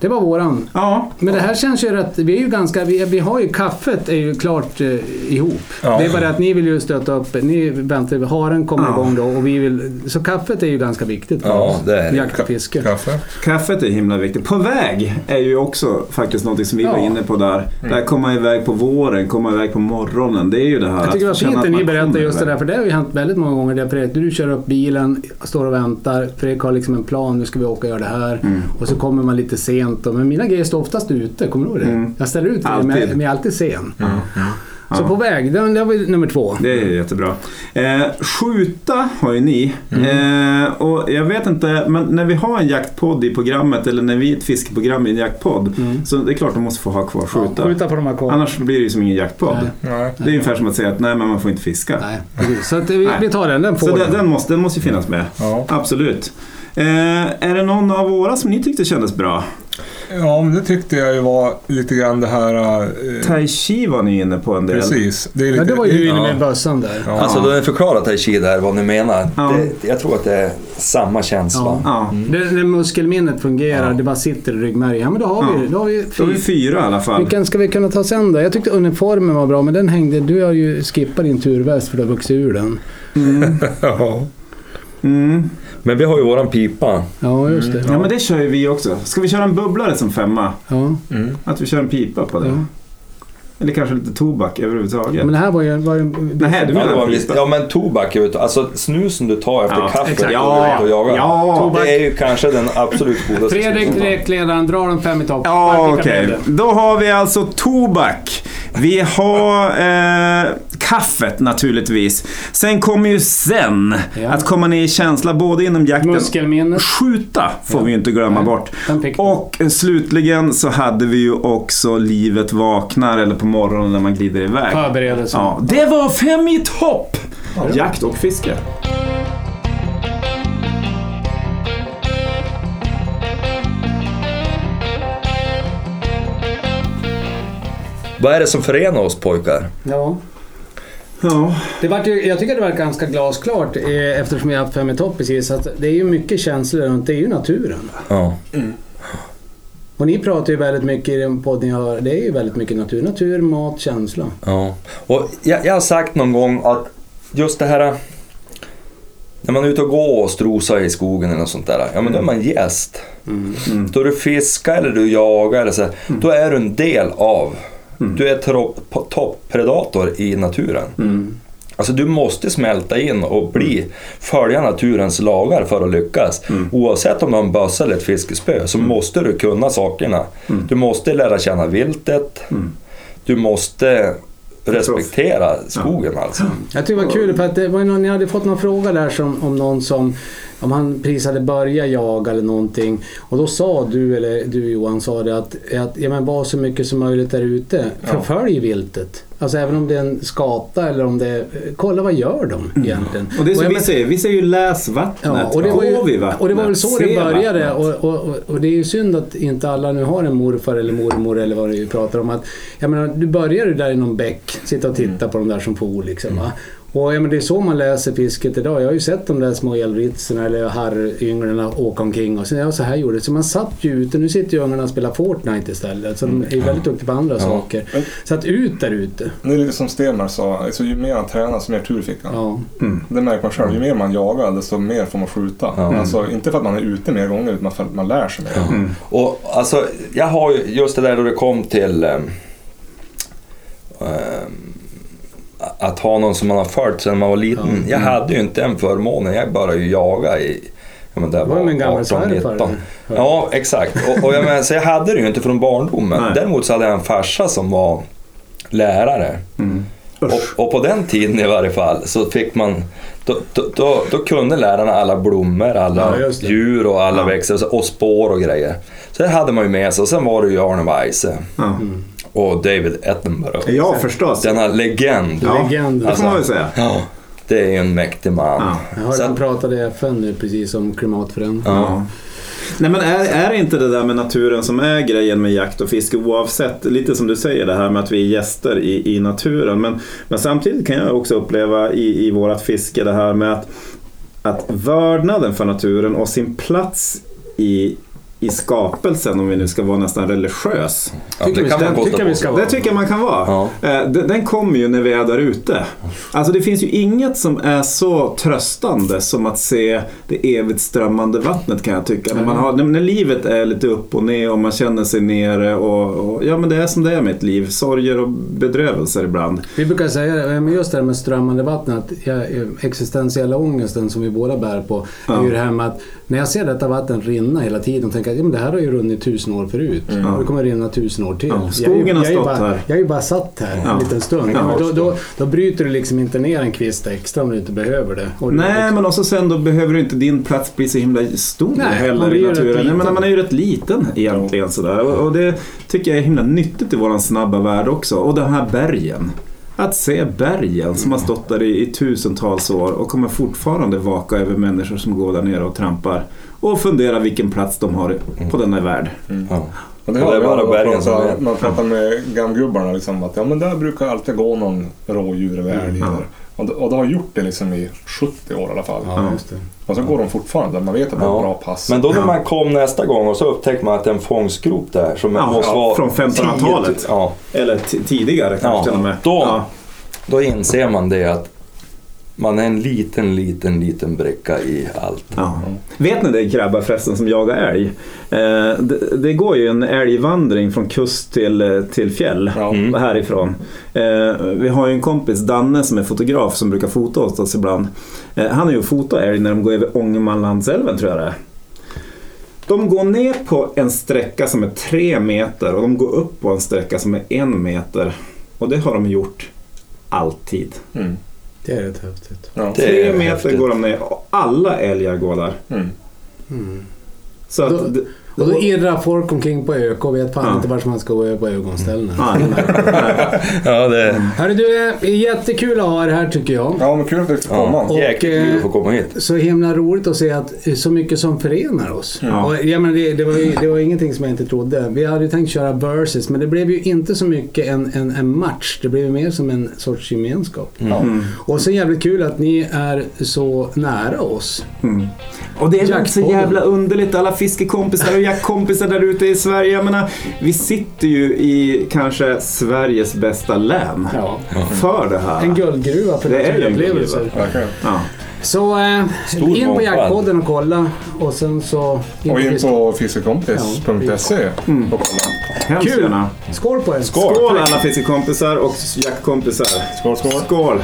Det var våran. Ja, Men det här känns ju rätt... Vi är ju ganska... Vi, vi har ju kaffet är ju klart eh, ihop. Ja. Det är bara att ni vill ju stötta upp... Ni väntar... Haren kommer Ja. igång då och vi vill... Så kaffet är ju ganska viktigt för Ja, oss. det är det. Jakt och fiske. Kaffe. kaffet är himla viktigt. På väg är ju också faktiskt något som vi var Ja. inne på där. Det här komma iväg på våren, komma iväg på morgonen. Det är ju det här Jag tycker det var att fint att ni berättade just det där, för det har ju hänt väldigt många gånger. Där Fredrik, du kör upp bilen, står och väntar. Fredrik har liksom en plan, nu ska vi åka och göra det här. Mm. Och så kommer man lite sent. Då. Men mina grejer står oftast ute, kommer du ihåg det? Mm. Jag ställer ut det, men jag är alltid sen. Så Ja. på väg, det, det var nummer två. Det är jättebra. Eh, skjuta har ju ni. Eh, och jag vet inte, men när vi har en jaktpodd i programmet eller när vi är ett fiskeprogram i en jaktpodd. Mm. Så det är klart de måste få ha kvar skjuta. Ja, skjuta på de här kvar. Annars blir det ju som ingen jaktpodd. Nej. Nej. Det är ungefär som att säga att nej men man får inte fiska. Nej. Så att vi, Nej. vi tar den, den får Så den, den, måste, den måste ju finnas med. Ja. Absolut. Eh, är det någon av våra som ni tyckte kändes bra? Ja, men det tyckte jag ju var lite grann det här... Eh, Tai Chi var ni inne på en del. precis. Det är lite, Ja, det var ju du inne med bössan där. Ja. Alltså då ni förklarar Tai Chi där vad ni menar. Ja. Det, jag tror att det är samma känsla. Ja. Ja. Det, det muskelminnet fungerar, Ja. det bara sitter i ryggmärgen. Ja men då har vi, då har vi Då är vi fyra. i alla fall. Vilken ska vi kunna ta sen då? Jag tyckte uniformen var bra men den hängde... Du har ju skippat din turväst för du har vuxit ur den. [LAUGHS] ja. Mm. Men vi har ju våran pipa. Ja, just det. Ja men det kör ju vi också. Ska vi köra en bubblare som femma? Ja. Mm. Att vi kör en pipa på det? Ja. Eller kanske lite tobak överhuvudtaget? Men det här var ju... Var ju Nej, du Ja, menar det var en pipa? viss, ja men tobak ju... Alltså snusen du tar efter Ja, kaffet och Ja, ja, och jagar. ja. Det är ju kanske den absolut godaste Fredrik, direktledaren, drar den fem i topp. Ja, okej. det? Då har vi alltså tobak. Vi har eh, kaffet naturligtvis. Sen kommer ju sen Ja. att komma ner i känsla både inom jakten... Muskelminnet. Skjuta får vi ju inte glömma Nej. bort. Och slutligen så hade vi ju också livet vaknar eller på morgonen när man glider iväg. förberedelse. Ja, det var fem i topp! Jakt och fiske. Vad är det som förenar oss pojkar? Ja. Ja. Det vart ju, jag tycker det var ganska glasklart eh, eftersom jag har haft fem i topp precis. Att det är ju mycket känslor runt. Det är ju naturen. Ja. Och ni pratar ju väldigt mycket i den podden jag hör. Det är ju väldigt mycket natur. Natur, mat, känsla. ja. Och jag, jag har sagt någon gång att just det här... När man är ute och går och strosar i skogen eller något sånt där. Ja men då är man gäst. Mm. Då du fiskar eller du jagar eller så, här, då är du en del av. Du är toppredator i naturen. Mm. Alltså du måste smälta in och bli, följa naturens lagar för att lyckas. Oavsett om du har en bössa eller ett fiskespö så måste du kunna sakerna. Du måste lära känna viltet. Du måste respektera skogen alltså. Jag tycker det var kul för att det var någon, ni hade fått någon fråga där som, om någon som om han precis hade börjat jaga eller någonting. Och då sa du, eller du Johan, sa det att, att ja, men var så mycket som möjligt där ute. Förfölj viltet. Alltså även om det är en skata eller om det är... Kolla vad gör de egentligen? Och det är som jag vi men- säger, vi säger ju läs vattnet. Ja, och det, var vattnet. och det var väl så det började. Och, och, och, och det är ju synd att inte alla nu har en morfar eller mormor eller vad du pratar om. Att, jag menar, du börjar ju där i någon bäck, sitta och titta på de där som for liksom. Va? Och ja, men det är så man läser fisket idag. Jag har ju sett de där små elritserna eller harrynglarna åka omkring och sen, ja, så här gjorde det. Så man satt ju ute. Nu sitter ju ungarna och spelar Fortnite istället. Så de är ju väldigt duktiga på andra saker. Så att ut där ute. Det är lite som Stenmark sa, alltså, ju mer han tränar så mer tur fick han. Ja. Det märker man själv, ju mer man jagar desto mer får man skjuta. Ja. Alltså, inte för att man är ute mer gånger utan för att man lär sig mer. Och alltså, jag har ju just det där då det kom till ehm, ehm, att ha någon som man har följt sedan man var liten. Jag hade ju inte den förmånen. Jag började ju jaga i ja, men där Det var med en gammal 18, svärfar. 19. Ja, exakt. Och, och jag menar, så jag hade det ju inte från barndomen. Nej. Däremot så hade jag en farsa som var lärare. Mm. Och, och på den tiden i varje fall så fick man, då, då, då, då kunde lärarna alla blommor, alla Ja, djur och alla Ja. växter och spår och grejer. Så det hade man ju med sig och sen var det ju Arne Weise Ja. Och David Attenborough. ja, förstås. Denna legend. Ja, Legend. det får man väl Alltså. säga. Ja, det är ju en mäktig man. Ja. Jag hörde Så han att- pratade i FN nu precis om klimatförändring. Ja. Nej men är, är det inte det där med naturen som är grejen med jakt och fiske oavsett, lite som du säger det här med att vi är gäster i, i naturen. Men, men samtidigt kan jag också uppleva i, i vårat fiske det här med att, att vördnaden för naturen och sin plats i, i skapelsen, om vi nu ska vara nästan religiös. Ja, Tycker det kan tycker vi på ska sig. Det tycker jag man kan vara. Ja. Eh, Den, den kommer ju när vi är där ute. Alltså det finns ju inget som är så tröstande som att se det evigt strömmande vattnet kan jag tycka. När, man har, när livet är lite upp och ner och man känner sig nere och, och ja men det är som det är med ett liv. Sorger och bedrövelser ibland. Vi brukar säga men just det här med strömmande vatten, att jag, existentiella ångesten som vi båda bär på, är Ja. ju det här med att när jag ser detta vatten rinna hela tiden tänker att ja, men det här har ju runnit tusen år förut och det kommer rinna tusen år till. Ja, Jag skogen har jag är ju stått bara, här. Jag är ju bara satt här Ja. en liten stund. Ja, då, då, då bryter du liksom inte ner en kvist extra om du inte behöver det. Och du- Nej, men också sen då behöver ju inte din plats bli så himla stor Nej, heller i naturen. Jag menar, man är ju rätt liten egentligen sådär. Och, och det tycker jag är himla nyttigt i våran snabba värld också. Och de här bergen. Att se bergen som har stått där i, i tusentals år och kommer fortfarande vaka över människor som går där nere och trampar. Och fundera vilken plats de har på denna värld. Mm. Och det det är bara bergen som är. man pratar med gamgubbarna liksom att ja men där brukar alltid gå någon rådjur eller älg där. Och, de- och de har gjort det liksom i 70 år i alla fall. Ja, just det. Och så går de fortfarande, man vet att det är Ja. bra pass. Men då när Ja. man kom nästa gång och så upptäckte man att det är en fångstgrop där som Ja, måste ja, vara från 1500-talet. 10 Ja, Eller tidigare kanske Ja, till och med. då- Ja. då inser man det att man är en liten, liten, liten bricka i allt. Ja. Vet ni det grabbar förresten som jagar älg? Eh, det, det går ju en älgvandring från kust till, till fjäll Ja. Mm. härifrån. Eh, vi har ju en kompis, Danne, som är fotograf som brukar fota åt oss ibland. Eh, han är ju fotar älg när de går över Ångermanlandsälven tror jag det är. De går ner på en sträcka som är tre meter och de går upp på en sträcka som är en meter. Och det har de gjort alltid. Mm. Det är rätt häftigt. Ja. Det Tre är meter häftigt. går de ner och alla älgar går där. Mm. Mm. Så att, Då- Och då irrar folk omkring på ök och vet fan Ja. inte vart man ska gå på ögonställena. Ja, det är [LAUGHS] Hörru du, jättekul att ha er här tycker jag. ja men kul att du fick komma. ja, jäkligt kul eh, att få komma hit. Så himla roligt att se att så mycket som förenar oss. Ja. Och, ja, men det, det, var ju, det var ingenting som jag inte trodde. Vi hade ju tänkt köra versus men det blev ju inte så mycket en, en, en match. Det blev ju mer som en sorts gemenskap. Ja. Mm. Och sen jävligt kul att ni är så nära oss. Mm. Och det är väl så jävla underligt. Alla fiskekompisar och jaktkompisar där ute i Sverige. Jag menar, vi sitter ju i kanske Sveriges bästa län Ja. för det här. En guldgruva för Det är ju en naturupplevelser. Ja. Så eh, in på jaktpodden och kolla. Och sen så... Och in på fiskekompis.se Mm. och kolla. Hemskt Kul. gärna. Skål på er! Skål alla fiskekompisar och jaktkompisar. Skål, skål. Skål!